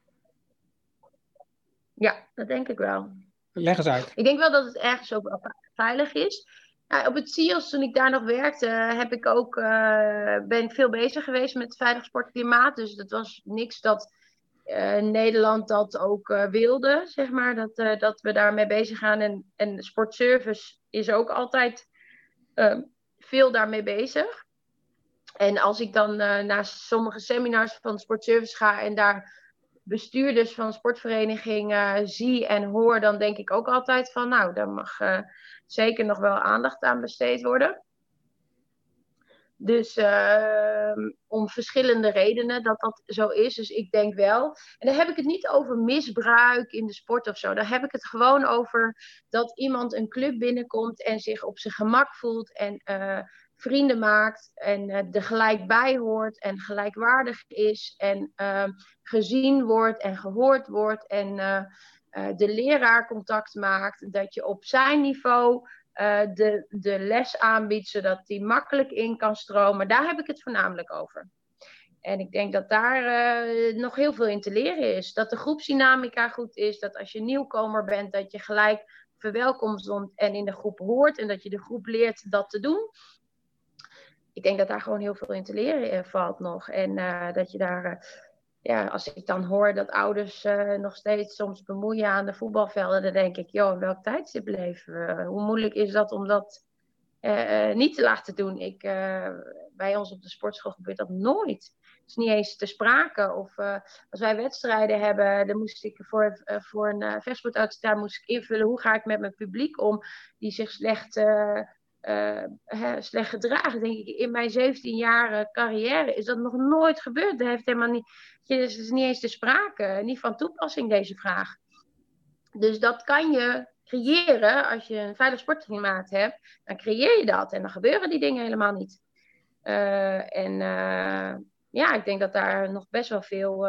Ja, dat denk ik wel. Leg eens uit. Ik denk wel dat het ergens ook veilig is. Op het CIOS, toen ik daar nog werkte, heb ik ook, uh, ben ik veel bezig geweest met veilig sportklimaat. Dus dat was niks dat uh, Nederland dat ook uh, wilde, zeg maar. Dat, dat we daarmee bezig gaan. En, en sportservice is ook altijd veel daarmee bezig. En als ik dan naar sommige seminars van sportservice ga en daar bestuurders van sportverenigingen zie en hoor, dan denk ik ook altijd van, nou, daar mag zeker nog wel aandacht aan besteed worden. Dus uh, om verschillende redenen dat dat zo is. Dus ik denk wel. En dan heb ik het niet over misbruik in de sport of zo. Daar heb ik het gewoon over dat iemand een club binnenkomt en zich op zijn gemak voelt en uh, vrienden maakt en uh, er gelijk bij hoort en gelijkwaardig is en ehm, gezien wordt en gehoord wordt en uh, de leraar contact maakt, dat je op zijn niveau de, de les aanbiedt, zodat die makkelijk in kan stromen. Daar heb ik het voornamelijk over. En ik denk dat daar nog heel veel in te leren is. Dat de groepsdynamica goed is, dat als je nieuwkomer bent, dat je gelijk verwelkomd en in de groep hoort en dat je de groep leert dat te doen. Ik denk dat daar gewoon heel veel in te leren valt nog. En dat je daar ja, als ik dan hoor dat ouders uh, nog steeds soms bemoeien aan de voetbalvelden, dan denk ik, joh, in welk tijdstip leven we? Hoe moeilijk is dat om dat uh, niet te laten doen? Ik, uh, bij ons op de sportschool gebeurt dat nooit. Het is niet eens te sprake. Of als wij wedstrijden hebben, dan moest ik voor, voor een vechtsportarts, daar moest ik invullen hoe ga ik met mijn publiek om, die zich slecht uh, slecht gedragen. Denk ik, in mijn 17 jaar carrière is dat nog nooit gebeurd. Dat heeft helemaal niet, het is niet eens te sprake, niet van toepassing deze vraag. Dus dat kan je creëren als je een veilig sportklimaat hebt. Dan creëer je dat en dan gebeuren die dingen helemaal niet. Uh, en uh, ja, ik denk dat daar nog best wel veel,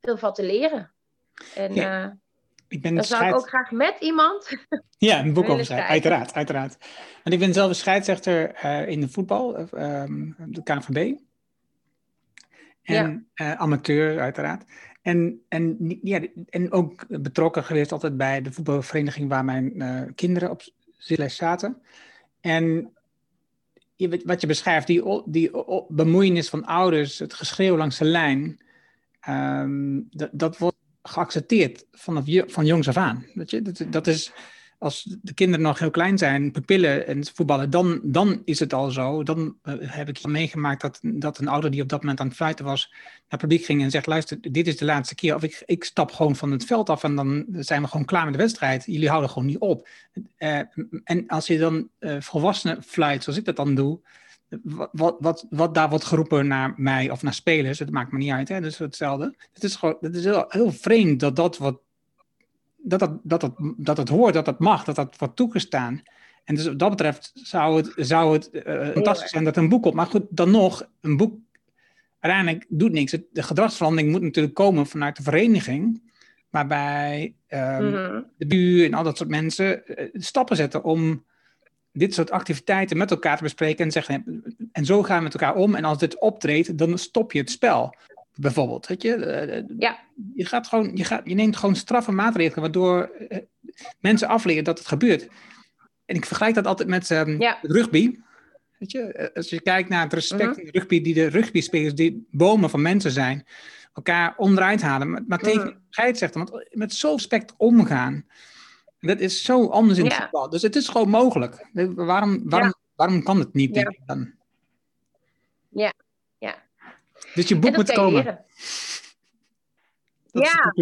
veel van te leren. En ja. Ik ben zou ik ook graag met iemand. Ja, een boek over schrijven, uiteraard, uiteraard. Want ik ben zelf een scheidsrechter uh, in de voetbal, uh, de KNVB. En ja. uh, amateur, uiteraard. En, en, ja, en ook betrokken geweest altijd bij de voetbalvereniging waar mijn kinderen op zaten. En wat je beschrijft, die, die bemoeienis van ouders, het geschreeuw langs de lijn, um, dat, dat wordt geaccepteerd vanaf van jongs af aan. Weet je? Dat, dat is, als de kinderen nog heel klein zijn, pupillen en voetballen, dan, dan is het al zo. Dan uh, heb ik meegemaakt dat, dat een ouder die op dat moment aan het fluiten was, naar publiek ging en zegt, luister, dit is de laatste keer. Of ik, ik stap gewoon van het veld af en dan zijn we gewoon klaar met de wedstrijd. Jullie houden gewoon niet op. Uh, en als je dan uh, volwassenen fluit, zoals ik dat dan doe, wat, wat, wat daar wordt geroepen naar mij of naar spelers, het maakt me niet uit, hè? dus hetzelfde. Het is gewoon, het is heel, heel vreemd dat dat wat, dat dat, dat, dat, dat het hoort, dat dat mag, dat dat wordt toegestaan. En dus wat dat betreft zou het, zou het uh, fantastisch zijn dat een boek op. Maar goed, dan nog, een boek uiteindelijk doet niks. De gedragsverandering moet natuurlijk komen vanuit de vereniging. Waarbij um, mm-hmm. de buur en al dat soort mensen uh, stappen zetten om dit soort activiteiten met elkaar te bespreken en zeggen, en zo gaan we met elkaar om. En als dit optreedt, dan stop je het spel. Bijvoorbeeld, weet je? Uh, ja. Je, gaat gewoon, je, gaat, je neemt gewoon straffe maatregelen, waardoor mensen afleren dat het gebeurt. En ik vergelijk dat altijd met um, ja. rugby. Weet je, als je kijkt naar het respect mm-hmm. in rugby, die de rugby-spelers, die bomen van mensen zijn, elkaar onderuit halen, maar, maar tegen mm. scheidsrechter, want met zo respect omgaan, dat is zo anders in het ja. voetbal. Dus het is gewoon mogelijk. Waarom, waarom, ja. waarom kan het niet, denk ik dan? Ja, ja. Dus je boek moet komen. ja,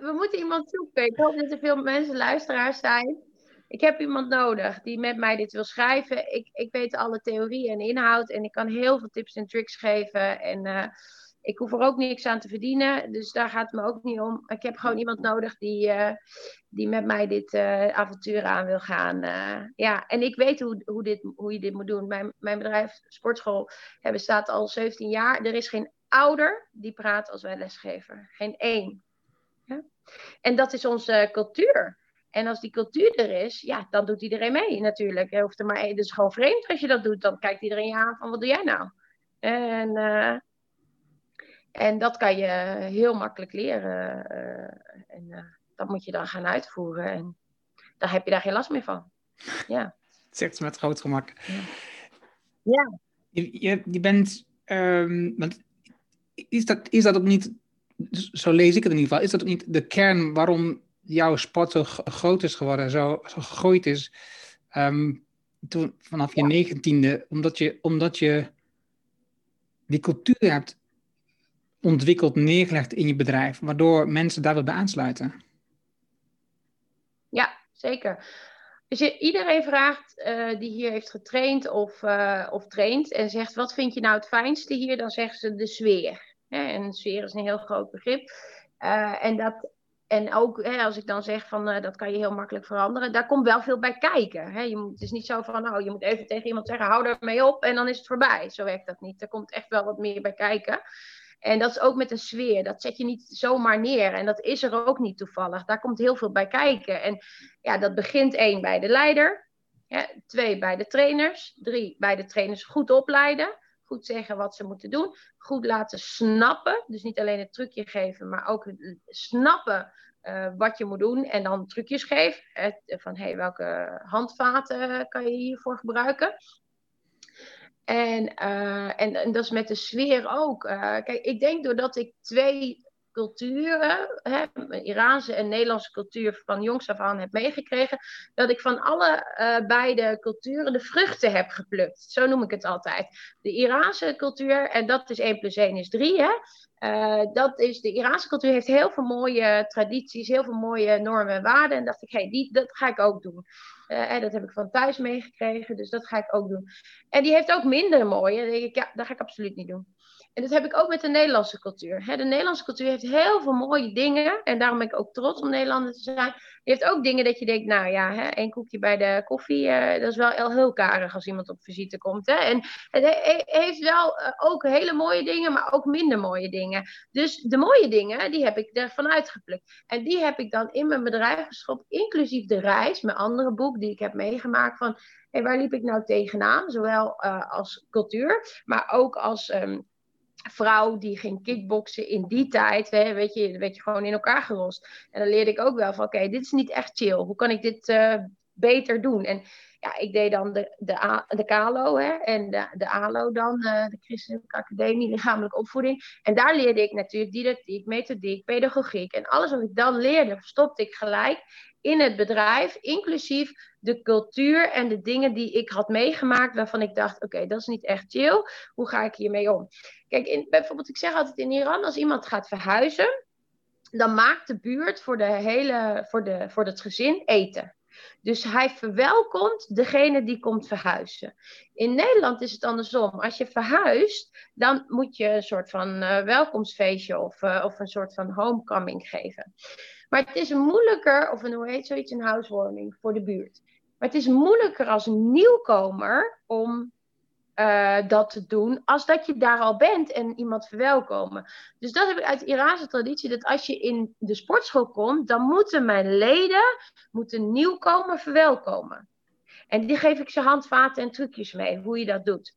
we moeten iemand zoeken. Ik hoop dat er veel mensen luisteraars zijn ik heb iemand nodig die met mij dit wil schrijven. Ik, ik weet alle theorie en inhoud en ik kan heel veel tips en tricks geven. En uh, ik hoef er ook niks aan te verdienen, dus daar gaat het me ook niet om. Ik heb gewoon iemand nodig die, uh, die met mij dit uh, avontuur aan wil gaan. ja, en ik weet hoe, hoe, dit, hoe je dit moet doen. Mijn, mijn bedrijf, Sportschool, bestaat al 17 jaar. Er is geen ouder die praat als wij lesgeven. Geen één. Ja? En dat is onze cultuur. En als die cultuur er is, ja, dan doet iedereen mee natuurlijk. Hoeft er maar, het is gewoon vreemd als je dat doet. Dan kijkt iedereen je aan van, wat doe jij nou? En, en dat kan je heel makkelijk leren. Uh, en uh, dat moet je dan gaan uitvoeren. En dan heb je daar geen last meer van. Ja. Zegt ze met groot gemak. Ja. ja. Je, je, je bent, um, want is dat, is dat ook niet, zo lees ik het in ieder geval, is dat ook niet de kern waarom jouw sport zo groot is geworden, zo, zo gegooid is, um, toen, vanaf je negentiende, omdat je, omdat je die cultuur hebt ontwikkeld, neergelegd in je bedrijf, waardoor mensen daar willen bij aansluiten. Ja, zeker. Dus je, iedereen vraagt uh, die hier heeft getraind of, uh, of traint en zegt: wat vind je nou het fijnste hier? Dan zeggen ze de sfeer. En sfeer is een heel groot begrip. Uh, en dat, en ook hè, als ik dan zeg van dat kan je heel makkelijk veranderen, daar komt wel veel bij kijken. Hè. Je moet, het is niet zo van nou, je moet even tegen iemand zeggen, hou er mee op en dan is het voorbij. Zo werkt dat niet. Er komt echt wel wat meer bij kijken. En dat is ook met de sfeer. Dat zet je niet zomaar neer. En dat is er ook niet toevallig. Daar komt heel veel bij kijken. En ja, dat begint één bij de leider. Ja, twee bij de trainers. Drie bij de trainers goed opleiden goed zeggen wat ze moeten doen, goed laten snappen. Dus niet alleen het trucje geven, maar ook snappen uh, wat je moet doen en dan trucjes geven. van hey, welke handvaten kan je hiervoor gebruiken? En, uh, en, en, dat is met de sfeer ook. Uh, kijk, ik denk doordat ik twee culturen, hè, Iraanse en Nederlandse cultuur van jongs af aan heb meegekregen, dat ik van alle uh, beide culturen de vruchten heb geplukt. Zo noem ik het altijd. De Iraanse cultuur, en dat is 1 plus 1 is 3, hè. Dat is, de Iraanse cultuur heeft heel veel mooie tradities, heel veel mooie normen en waarden. En dacht ik, hey, die, dat ga ik ook doen. Uh, dat heb ik van thuis meegekregen, dus dat ga ik ook doen. En die heeft ook minder mooie. Dan denk ik, ja, dat ga ik absoluut niet doen. En dat heb ik ook met de Nederlandse cultuur. de Nederlandse cultuur heeft heel veel mooie dingen. En daarom ben ik ook trots om Nederlander te zijn. Die heeft ook dingen dat je denkt, nou ja, één koekje bij de koffie, uh, dat is wel heel karig als iemand op visite komt. En het heeft wel uh, ook hele mooie dingen, maar ook minder mooie dingen. Dus de mooie dingen, die heb ik ervan uitgeplukt. En die heb ik dan in mijn bedrijf geschopt, inclusief de reis, mijn andere boek die ik heb meegemaakt van... Waar liep ik nou tegenaan? Zowel uh, als cultuur, maar ook als um, vrouw die ging kickboksen in die tijd, weet je, je gewoon in elkaar gerost. En dan leerde ik ook wel van, oké, dit is niet echt chill. Hoe kan ik dit uh, beter doen? En ja, ik deed dan de, de, de KALO hè, en de, de ALO dan, uh, de Christelijke Academie Lichamelijke Opvoeding. En daar leerde ik natuurlijk didactiek, methodiek, pedagogiek. En alles wat ik dan leerde, stopte ik gelijk in het bedrijf, inclusief de cultuur en de dingen die ik had meegemaakt, waarvan ik dacht: oké, dat is niet echt chill. Hoe ga ik hiermee om? Kijk, in, bijvoorbeeld, ik zeg altijd in Iran: als iemand gaat verhuizen, dan maakt de buurt voor, de hele, voor, de, voor het gezin eten. Dus hij verwelkomt degene die komt verhuizen. In Nederland is het andersom. Als je verhuist, dan moet je een soort van uh, welkomstfeestje of, uh, of een soort van homecoming geven. Maar het is moeilijker, of hoe heet zoiets, een housewarming voor de buurt. Maar het is moeilijker als nieuwkomer om uh, dat te doen, als dat je daar al bent en iemand verwelkomen. Dus dat heb ik uit de Iraanse traditie, dat als je in de sportschool komt, dan moeten mijn leden moeten nieuwkomer verwelkomen. En die geef ik ze handvaten en trucjes mee, hoe je dat doet.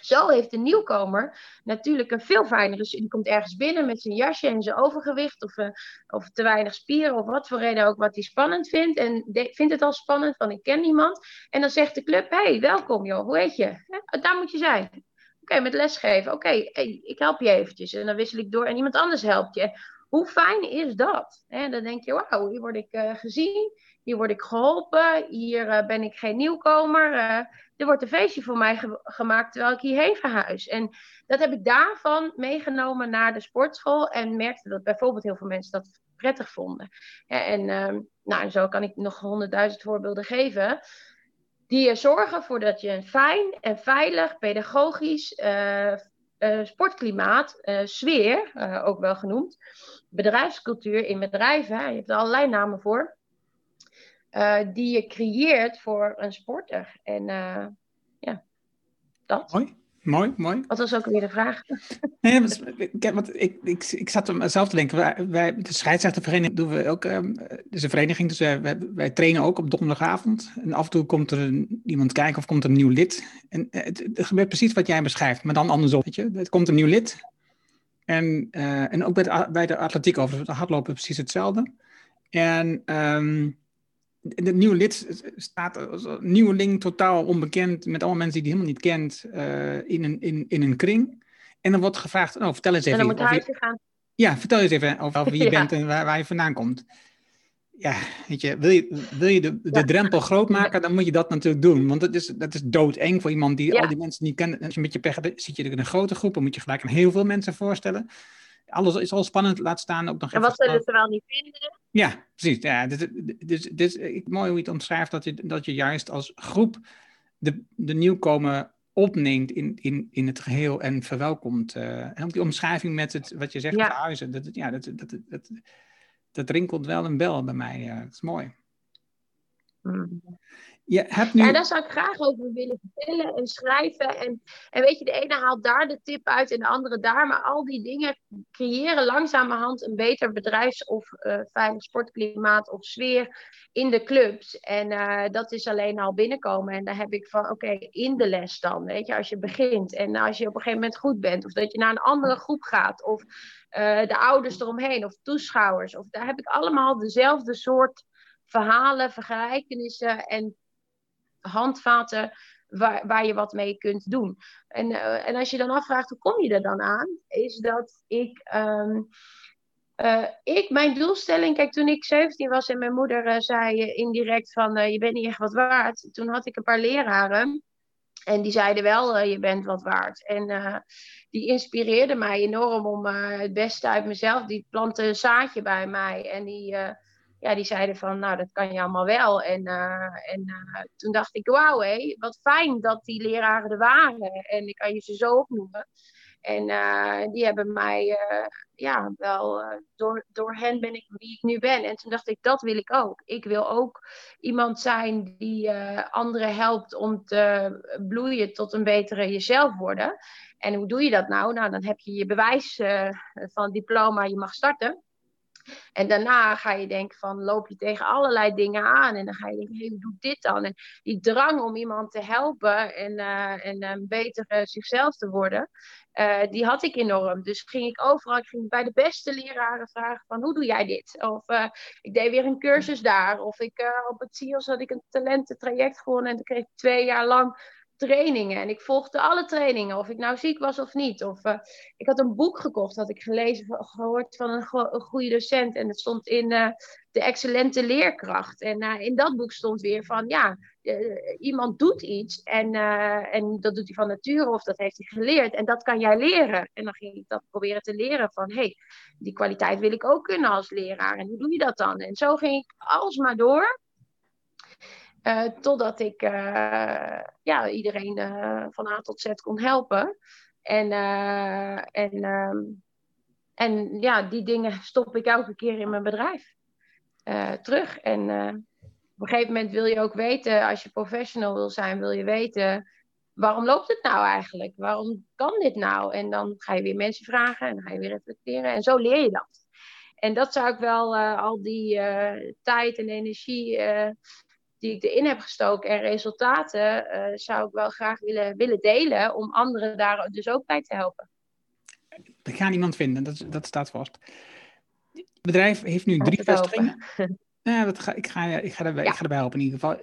Zo heeft de nieuwkomer natuurlijk een veel fijnere. Die komt ergens binnen met zijn jasje en zijn overgewicht. Of, uh, of te weinig spieren. Of wat voor reden ook wat hij spannend vindt. En vindt het al spannend, van ik ken niemand. En dan zegt de club: hey, welkom joh, hoe heet je? Ja, daar moet je zijn. Oké, met lesgeven. Oké, hey, ik help je eventjes. En dan wissel ik door en iemand anders helpt je. Hoe fijn is dat? En dan denk je: wauw, hier word ik uh, gezien. Hier word ik geholpen. Hier uh, ben ik geen nieuwkomer er wordt een feestje voor mij gemaakt terwijl ik hierheen verhuis. En dat heb ik daarvan meegenomen naar de sportschool en merkte dat bijvoorbeeld heel veel mensen dat prettig vonden. en, uh, nou, zo kan ik nog honderdduizend voorbeelden geven. Die zorgen voor dat je een fijn en veilig, pedagogisch uh, sportklimaat, eh, sfeer, ook wel genoemd, bedrijfscultuur in bedrijven, je hebt er allerlei namen voor, die je creëert voor een sporter. En ja, dat. Mooi, mooi. Wat was ook weer de vraag? Nee, want ik, ik, ik zat er mezelf te denken. Wij, wij, de scheidsrechtervereniging doen we ook. Um, is een vereniging, dus wij, wij, trainen ook op donderdagavond. En af en toe komt er een, iemand kijken of komt er een nieuw lid. En het, het, gebeurt precies wat jij beschrijft, maar dan andersom. Weet je? Het komt een nieuw lid. En, uh, en ook bij de, bij de atletiek over de hardlopen precies hetzelfde. En um, het nieuwe lid staat als nieuweling totaal onbekend, met allemaal mensen die hij helemaal niet kent, uh, in, een, in, in een kring. En dan wordt gevraagd, oh, vertel eens even. En dan moet hij gaan. Ja, vertel eens even over wie je bent en waar, waar, je vandaan komt. Ja, weet je, wil je, wil je de, de drempel groot maken, dan moet je dat natuurlijk doen. Want dat is, dat is doodeng voor iemand die al die mensen niet kent. Als je met je pech hebt, zit je er in een grote groep, dan moet je gelijk een heel veel mensen voorstellen alles is al spannend, laat staan ook nog En wat zullen ze wel niet vinden? Ja, precies. Ja, dus, dus, dus, mooi hoe je het omschrijft, dat je, dat je juist als groep de, de nieuwkomer opneemt in, in, in het geheel en verwelkomt. Uh, en die omschrijving met het, wat je zegt, ja. huizen, dat, ja, dat, dat, dat, dat, rinkelt wel een bel bij mij. Uh, dat is mooi. Mm. Je hebt nu... Ja, daar zou ik graag over willen vertellen en schrijven. En, en weet je, de ene haalt daar de tip uit en de andere daar. Maar al die dingen creëren langzamerhand een beter bedrijfs- of uh, sportklimaat of sfeer in de clubs. En uh, dat is alleen al binnenkomen. En daar heb ik van, oké, in de les dan, weet je, als je begint. En als je op een gegeven moment goed bent. Of dat je naar een andere groep gaat. Of uh, de ouders eromheen. Of toeschouwers. Of daar heb ik allemaal dezelfde soort verhalen, vergelijkenissen en handvaten waar, waar je wat mee kunt doen. En, uh, en als je dan afvraagt, hoe kom je er dan aan? Is dat ik... Um, uh, ik, mijn doelstelling, kijk, toen ik 17 was en mijn moeder uh, zei indirect van je bent niet echt wat waard. Toen had ik een paar leraren en die zeiden wel, je bent wat waard. En die inspireerden mij enorm om het beste uit mezelf. Die planten een zaadje bij mij en die ja, die zeiden van, nou, dat kan je allemaal wel. En, uh, en uh, toen dacht ik, wauw, hé, wat fijn dat die leraren er waren. En ik kan je ze zo opnoemen. En uh, die hebben mij, ja, wel, door, door hen ben ik wie ik nu ben. En toen dacht ik, dat wil ik ook. Ik wil ook iemand zijn die anderen helpt om te bloeien tot een betere jezelf worden. En hoe doe je dat nou? Nou, dan heb je je bewijs van diploma, je mag starten. En daarna ga je denken van, loop je tegen allerlei dingen aan. En dan ga je denken, hey, hoe doe dit dan? En die drang om iemand te helpen en, uh, en uh, beter uh, zichzelf te worden, die had ik enorm. Dus ging ik overal, ik ging bij de beste leraren vragen van, hoe doe jij dit? Of ik deed weer een cursus daar. Of ik, op het CIOS had ik een talententraject gewonnen en dan kreeg ik twee jaar lang trainingen. En ik volgde alle trainingen, of ik nou ziek was of niet. Of uh, ik had een boek gekocht, had ik gelezen, gehoord van een, go een goede docent. En het stond in uh, De Excellente Leerkracht. En uh, in dat boek stond weer van, ja, iemand doet iets. En, en dat doet hij van nature, of dat heeft hij geleerd. En dat kan jij leren. En dan ging ik dat proberen te leren van, hé, hey, die kwaliteit wil ik ook kunnen als leraar. En hoe doe je dat dan? En zo ging ik alsmaar door. Uh, totdat ik uh, ja, iedereen uh, van A tot Z kon helpen. En, en, um, en ja, die dingen stop ik elke keer in mijn bedrijf terug. En op een gegeven moment wil je ook weten, als je professional wil zijn, wil je weten waarom loopt het nou eigenlijk? Waarom kan dit nou? En dan ga je weer mensen vragen en dan ga je weer reflecteren. En zo leer je dat. En dat zou ik wel, al die tijd en energie die ik erin heb gestoken en resultaten, zou ik wel graag willen, willen delen om anderen daar dus ook bij te helpen. Ik ga niemand vinden, dat, dat staat vast. Het bedrijf heeft nu drie vestigingen. Ja, dat ga, ik, ga, ik, ga erbij, ja. ik ga erbij helpen in ieder geval.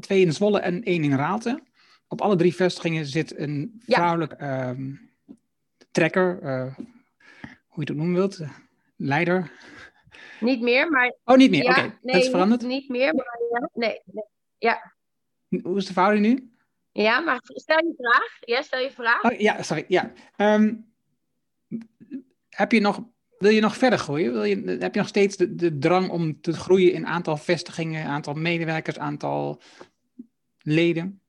twee in Zwolle en één in Raalte. Op alle drie vestigingen zit een vrouwelijk ja. um, trekker, hoe je het ook noemen wilt, leider? Niet meer, maar... Oh, niet meer, oké. Okay. Nee, dat is veranderd? Niet, niet meer, maar ja, nee, nee, ja. Hoe is de verhouding nu? Ja, maar stel je vraag. Ja, stel je vraag. Oh, ja, sorry, ja. Um, heb je nog, wil je nog verder groeien? Wil je, heb je nog steeds de, de drang om te groeien in aantal vestigingen, aantal medewerkers, aantal leden?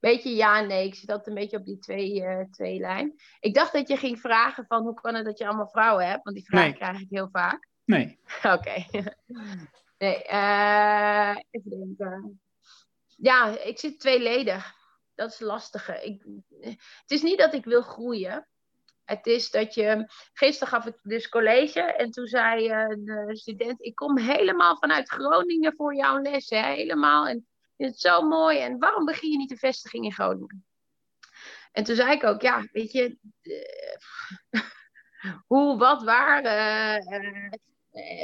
Beetje ja en nee. Ik zit altijd een beetje op die twee, uh, twee lijn. Ik dacht dat je ging vragen van hoe kan het dat je allemaal vrouwen hebt? Want die vraag nee. krijg ik heel vaak. Nee. Oké. nee, uh, even denken. Ja, ik zit tweeledig. Dat is lastige. Ik, het is niet dat ik wil groeien. Het is dat je. Gisteren gaf ik dus college en toen zei een student: Ik kom helemaal vanuit Groningen voor jouw les. Hè? Helemaal. En het zo mooi. En waarom begin je niet een vestiging in Groningen? En toen zei ik ook, ja, weet je, hoe, wat, waar. Uh,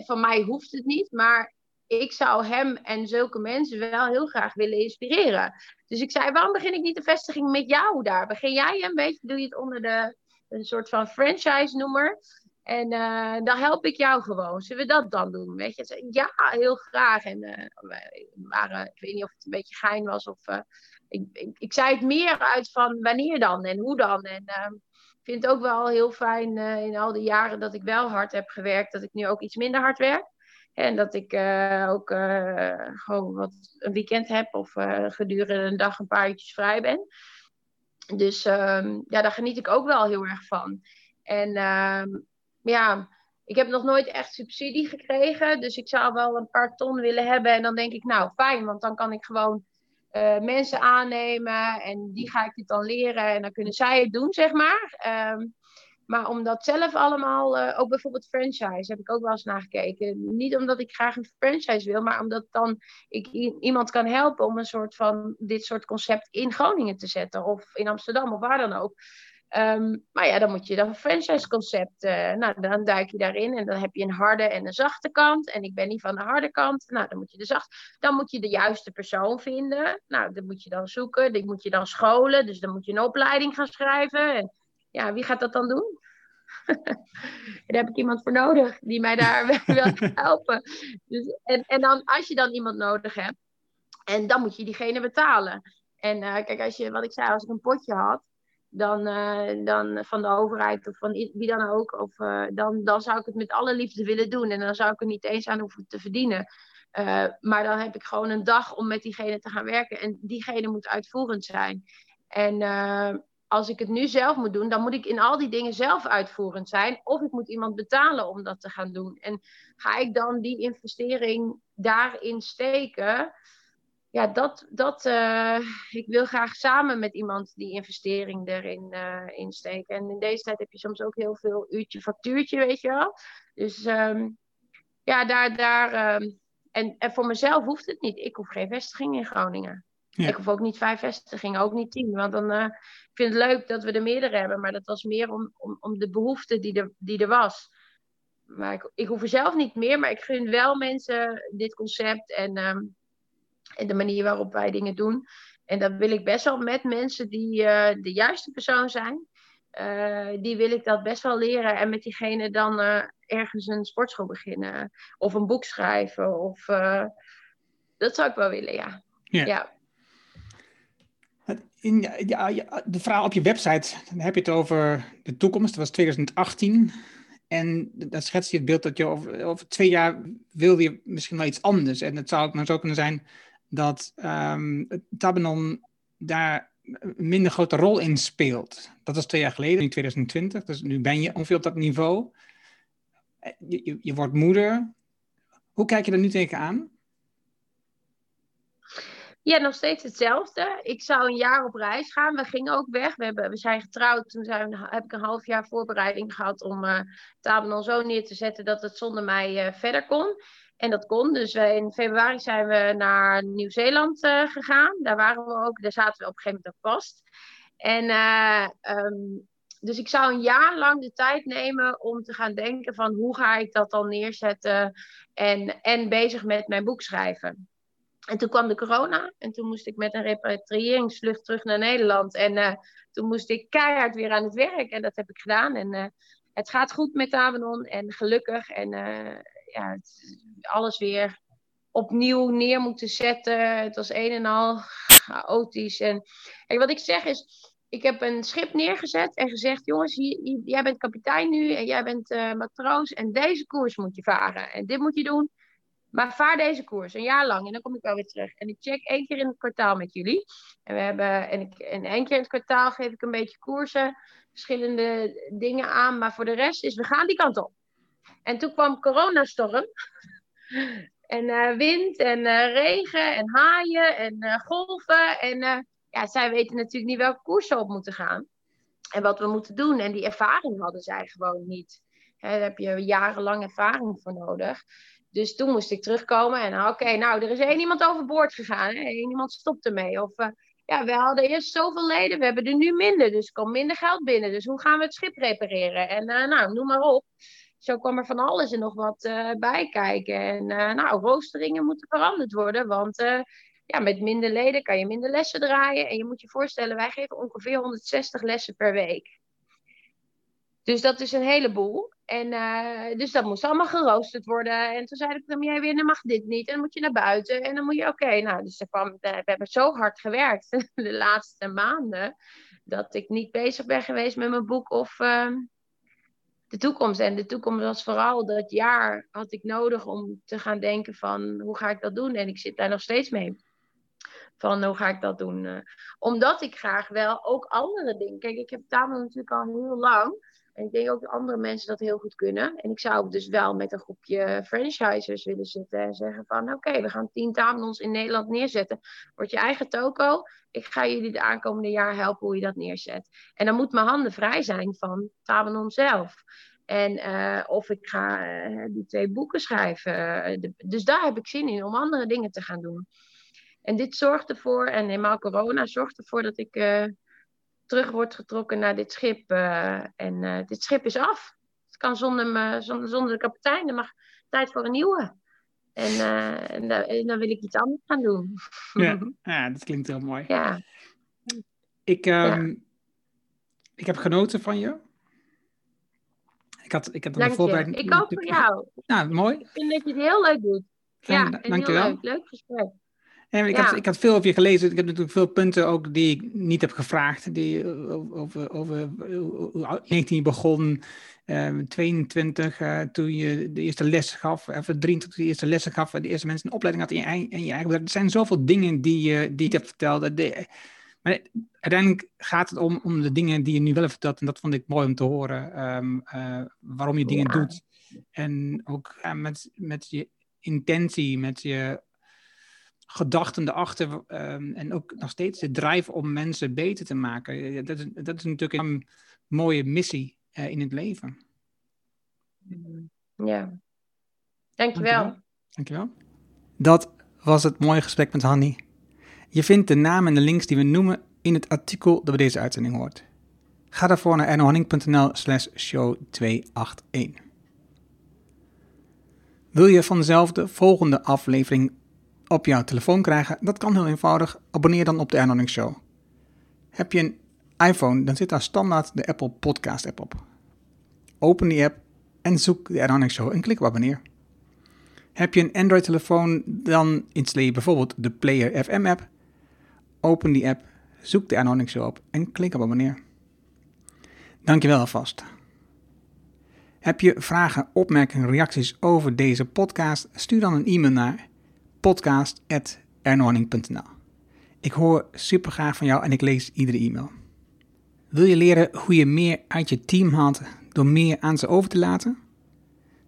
van mij hoeft het niet, maar ik zou hem en zulke mensen wel heel graag willen inspireren. Dus ik zei, waarom begin ik niet een vestiging met jou daar? Begin jij een beetje, doe je het onder de, een soort van franchise-noemer? En uh, dan help ik jou gewoon. Zullen we dat dan doen? Weet je? Ja, heel graag. En uh, we waren, ik weet niet of het een beetje gein was of. Uh, ik, ik, zei het meer uit van wanneer dan en hoe dan. En ik vind het ook wel heel fijn in al die jaren dat ik wel hard heb gewerkt, dat ik nu ook iets minder hard werk. En dat ik ook gewoon wat een weekend heb of gedurende een dag een paar uurtjes vrij ben. Dus um, ja, daar geniet ik ook wel heel erg van. En um, ja, ik heb nog nooit echt subsidie gekregen. Dus ik zou wel een paar ton willen hebben. En dan denk ik, nou fijn, want dan kan ik gewoon uh, mensen aannemen. En die ga ik dit dan leren. En dan kunnen zij het doen, zeg maar. Um, maar om dat zelf allemaal, uh, ook bijvoorbeeld franchise, heb ik ook wel eens naar gekeken. Niet omdat ik graag een franchise wil, maar omdat dan ik iemand kan helpen om een soort van dit soort concept in Groningen te zetten. Of in Amsterdam of waar dan ook. Um, maar ja, dan moet je dan een franchise concept, uh, nou dan duik je daarin en dan heb je een harde en een zachte kant. En ik ben niet van de harde kant, nou dan moet je de zacht, dan moet je de juiste persoon vinden. Nou, dat moet je dan zoeken, die moet je dan scholen, dus dan moet je een opleiding gaan schrijven. En ja, wie gaat dat dan doen? daar heb ik iemand voor nodig die mij daar wil helpen. Dus, en, en dan, als je dan iemand nodig hebt, en dan moet je diegene betalen. En uh, kijk, als je, wat ik zei, als ik een potje had, dan, uh, dan van de overheid of van wie dan ook. Of, uh, dan, dan zou ik het met alle liefde willen doen. En dan zou ik er niet eens aan hoeven te verdienen. Uh, maar dan heb ik gewoon een dag om met diegene te gaan werken. En diegene moet uitvoerend zijn. En als ik het nu zelf moet doen, dan moet ik in al die dingen zelf uitvoerend zijn. Of ik moet iemand betalen om dat te gaan doen. En ga ik dan die investering daarin steken? Ja, dat, dat uh, ik wil graag samen met iemand die investering erin uh, insteken. En in deze tijd heb je soms ook heel veel uurtje factuurtje, weet je wel. Dus um, ja, daar, daar um, en, en voor mezelf hoeft het niet. Ik hoef geen vestiging in Groningen. Ja. Ik hoef ook niet vijf vestigingen, ook niet tien. Want dan uh, ik vind het leuk dat we er meerdere hebben, maar dat was meer om, om, om de behoefte die er, die er was. Maar ik, ik hoef er zelf niet meer, maar ik gun wel mensen dit concept en um, en de manier waarop wij dingen doen. En dat wil ik best wel met mensen die uh, de juiste persoon zijn. Uh, die wil ik dat best wel leren. En met diegene dan uh, ergens een sportschool beginnen. Of een boek schrijven. Of, dat zou ik wel willen, ja. ja. ja. In, ja, de vraag op je website, dan heb je het over de toekomst. Dat was 2018. En dan schets je het beeld dat je over, over twee jaar wilde je misschien wel iets anders. En het zou ook maar zo kunnen zijn dat um, Tabanon daar een minder grote rol in speelt. Dat was twee jaar geleden, in 2020. Dus nu ben je ongeveer op dat niveau. Je, je, je wordt moeder. Hoe kijk je er nu tegenaan? Ja, nog steeds hetzelfde. Ik zou een jaar op reis gaan. We gingen ook weg. We, hebben, we zijn getrouwd. Toen heb ik een half jaar voorbereiding gehad om uh, Tabenol zo neer te zetten dat het zonder mij uh, verder kon. En dat kon. Dus in februari zijn we naar Nieuw-Zeeland uh, gegaan. Daar waren we ook. Daar zaten we op een gegeven moment ook vast. En um, dus ik zou een jaar lang de tijd nemen om te gaan denken van hoe ga ik dat dan neerzetten. En, en bezig met mijn boek schrijven. En toen kwam de corona en toen moest ik met een repatriëringsvlucht terug naar Nederland. En uh, toen moest ik keihard weer aan het werk en dat heb ik gedaan. En uh, het gaat goed met Tabenon en gelukkig. En uh, ja, alles weer opnieuw neer moeten zetten. Het was een en al chaotisch. En kijk, wat ik zeg is, ik heb een schip neergezet en gezegd: jongens, jij bent kapitein nu en jij bent matroos. En deze koers moet je varen. En dit moet je doen. Maar vaar deze koers een jaar lang en dan kom ik wel weer terug. En ik check één keer in het kwartaal met jullie. En, we hebben, en, ik, en één keer in het kwartaal geef ik een beetje koersen, verschillende dingen aan. Maar voor de rest is, we gaan die kant op. En toen kwam coronastorm. en uh, wind en uh, regen en haaien en uh, golven. En ja, zij weten natuurlijk niet welke koers ze op moeten gaan. En wat we moeten doen. En die ervaring hadden zij gewoon niet. daar heb je jarenlang ervaring voor nodig. Dus toen moest ik terugkomen en oké, nou, er is één iemand overboord gegaan. Hè? Eén iemand stopt ermee. Of uh, ja, we hadden eerst zoveel leden, we hebben er nu minder. Dus er komt minder geld binnen. Dus hoe gaan we het schip repareren? En uh, nou, noem maar op. Zo kwam er van alles en nog wat uh, bij kijken. En nou, roosteringen moeten veranderd worden. Want ja, met minder leden kan je minder lessen draaien. En je moet je voorstellen, wij geven ongeveer 160 lessen per week. Dus dat is een heleboel. En uh, dus dat moest allemaal geroosterd worden. En toen zei dan jij weer, dan mag dit niet. En dan moet je naar buiten. En dan moet je, oké, nou, dus kwam, we hebben zo hard gewerkt de laatste maanden. Dat ik niet bezig ben geweest met mijn boek of uh, de toekomst. En de toekomst was vooral dat jaar had ik nodig om te gaan denken van, hoe ga ik dat doen? En ik zit daar nog steeds mee. Van hoe ga ik dat doen? Uh, omdat ik graag wel ook andere dingen. Kijk, ik heb Tamel natuurlijk al heel lang. En ik denk ook dat andere mensen dat heel goed kunnen. En ik zou dus wel met een groepje franchisers willen zitten en zeggen van oké, we gaan tien tablons in Nederland neerzetten. Word je eigen toko. Ik ga jullie de aankomende jaar helpen hoe je dat neerzet. En dan moet mijn handen vrij zijn van Tabenon zelf. En uh, of ik ga uh, die twee boeken schrijven. Uh, dus daar heb ik zin in om andere dingen te gaan doen. En dit zorgt ervoor, en helemaal corona zorgt ervoor dat ik terug wordt getrokken naar dit schip. Uh, en uh, dit schip is af. Het kan zonder, me, zonder, zonder de kapitein. Er mag tijd voor een nieuwe. En, uh, en, en, dan wil ik iets anders gaan doen. Ja, ja dat klinkt heel mooi. Ja. Ik, um, ja. ik heb genoten van je. Ik had, ik had Dank voorbereiding. Ik ook voor jou. Nou, mooi. Ik vind dat je het heel leuk doet. Ja, ja dank je wel. Leuk, leuk gesprek. En ik, ja. had, ik had veel over je gelezen. Ik heb natuurlijk veel punten ook die ik niet heb gevraagd. Die, over, over hoe 19 begon, uh, 22 uh, toen je de eerste les gaf, even 23 de eerste lessen gaf, de eerste mensen een opleiding had in je eigen, in je eigen Er zijn zoveel dingen die, je, die ik heb verteld. De, maar uiteindelijk gaat het om, om de dingen die je nu wel hebt verteld. En dat vond ik mooi om te horen. Um, uh, waarom je dingen ja. doet. En ook uh, met, met je intentie, met je gedachten erachter um, en ook nog steeds de drive om mensen beter te maken. Dat is, dat is natuurlijk een mooie missie uh, in het leven. Ja, dankjewel. Dankjewel. Dat was het mooie gesprek met Hanny. Je vindt de namen en de links die we noemen in het artikel dat bij deze uitzending hoort. Ga daarvoor naar ernohanning.nl slash show 281. Wil je vanzelf de volgende aflevering op jouw telefoon krijgen? Dat kan heel eenvoudig. Abonneer dan op de Ernoning Show. Heb je een iPhone, dan zit daar standaard de Apple Podcast app op. Open die app en zoek de Ernoning Show en klik op abonneer. Heb je een Android telefoon, dan installeer je bijvoorbeeld de Player FM app. Open die app, zoek de Ernoning Show op en klik op abonneer. Dankjewel alvast. Heb je vragen, opmerkingen, reacties over deze podcast? Stuur dan een e-mail naar podcast.ernorning.nl Ik hoor super graag van jou en ik lees iedere e-mail. Wil je leren hoe je meer uit je team haalt door meer aan ze over te laten?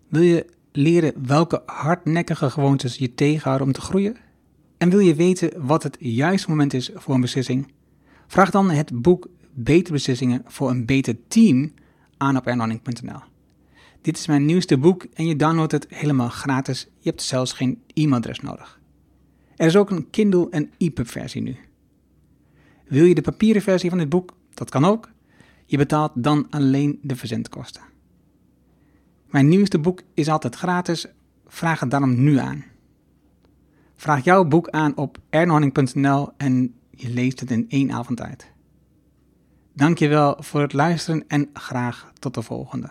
Wil je leren welke hardnekkige gewoontes je tegenhouden om te groeien? En wil je weten wat het juiste moment is voor een beslissing? Vraag dan het boek Betere Beslissingen voor een Beter Team aan op ernonning.nl. Dit is mijn nieuwste boek en je downloadt het helemaal gratis. Je hebt zelfs geen e-mailadres nodig. Er is ook een Kindle en EPUB versie nu. Wil je de papieren versie van dit boek? Dat kan ook. Je betaalt dan alleen de verzendkosten. Mijn nieuwste boek is altijd gratis. Vraag het daarom nu aan. Vraag jouw boek aan op ernhorning.nl en je leest het in één avond tijd. Dankjewel voor het luisteren en graag tot de volgende.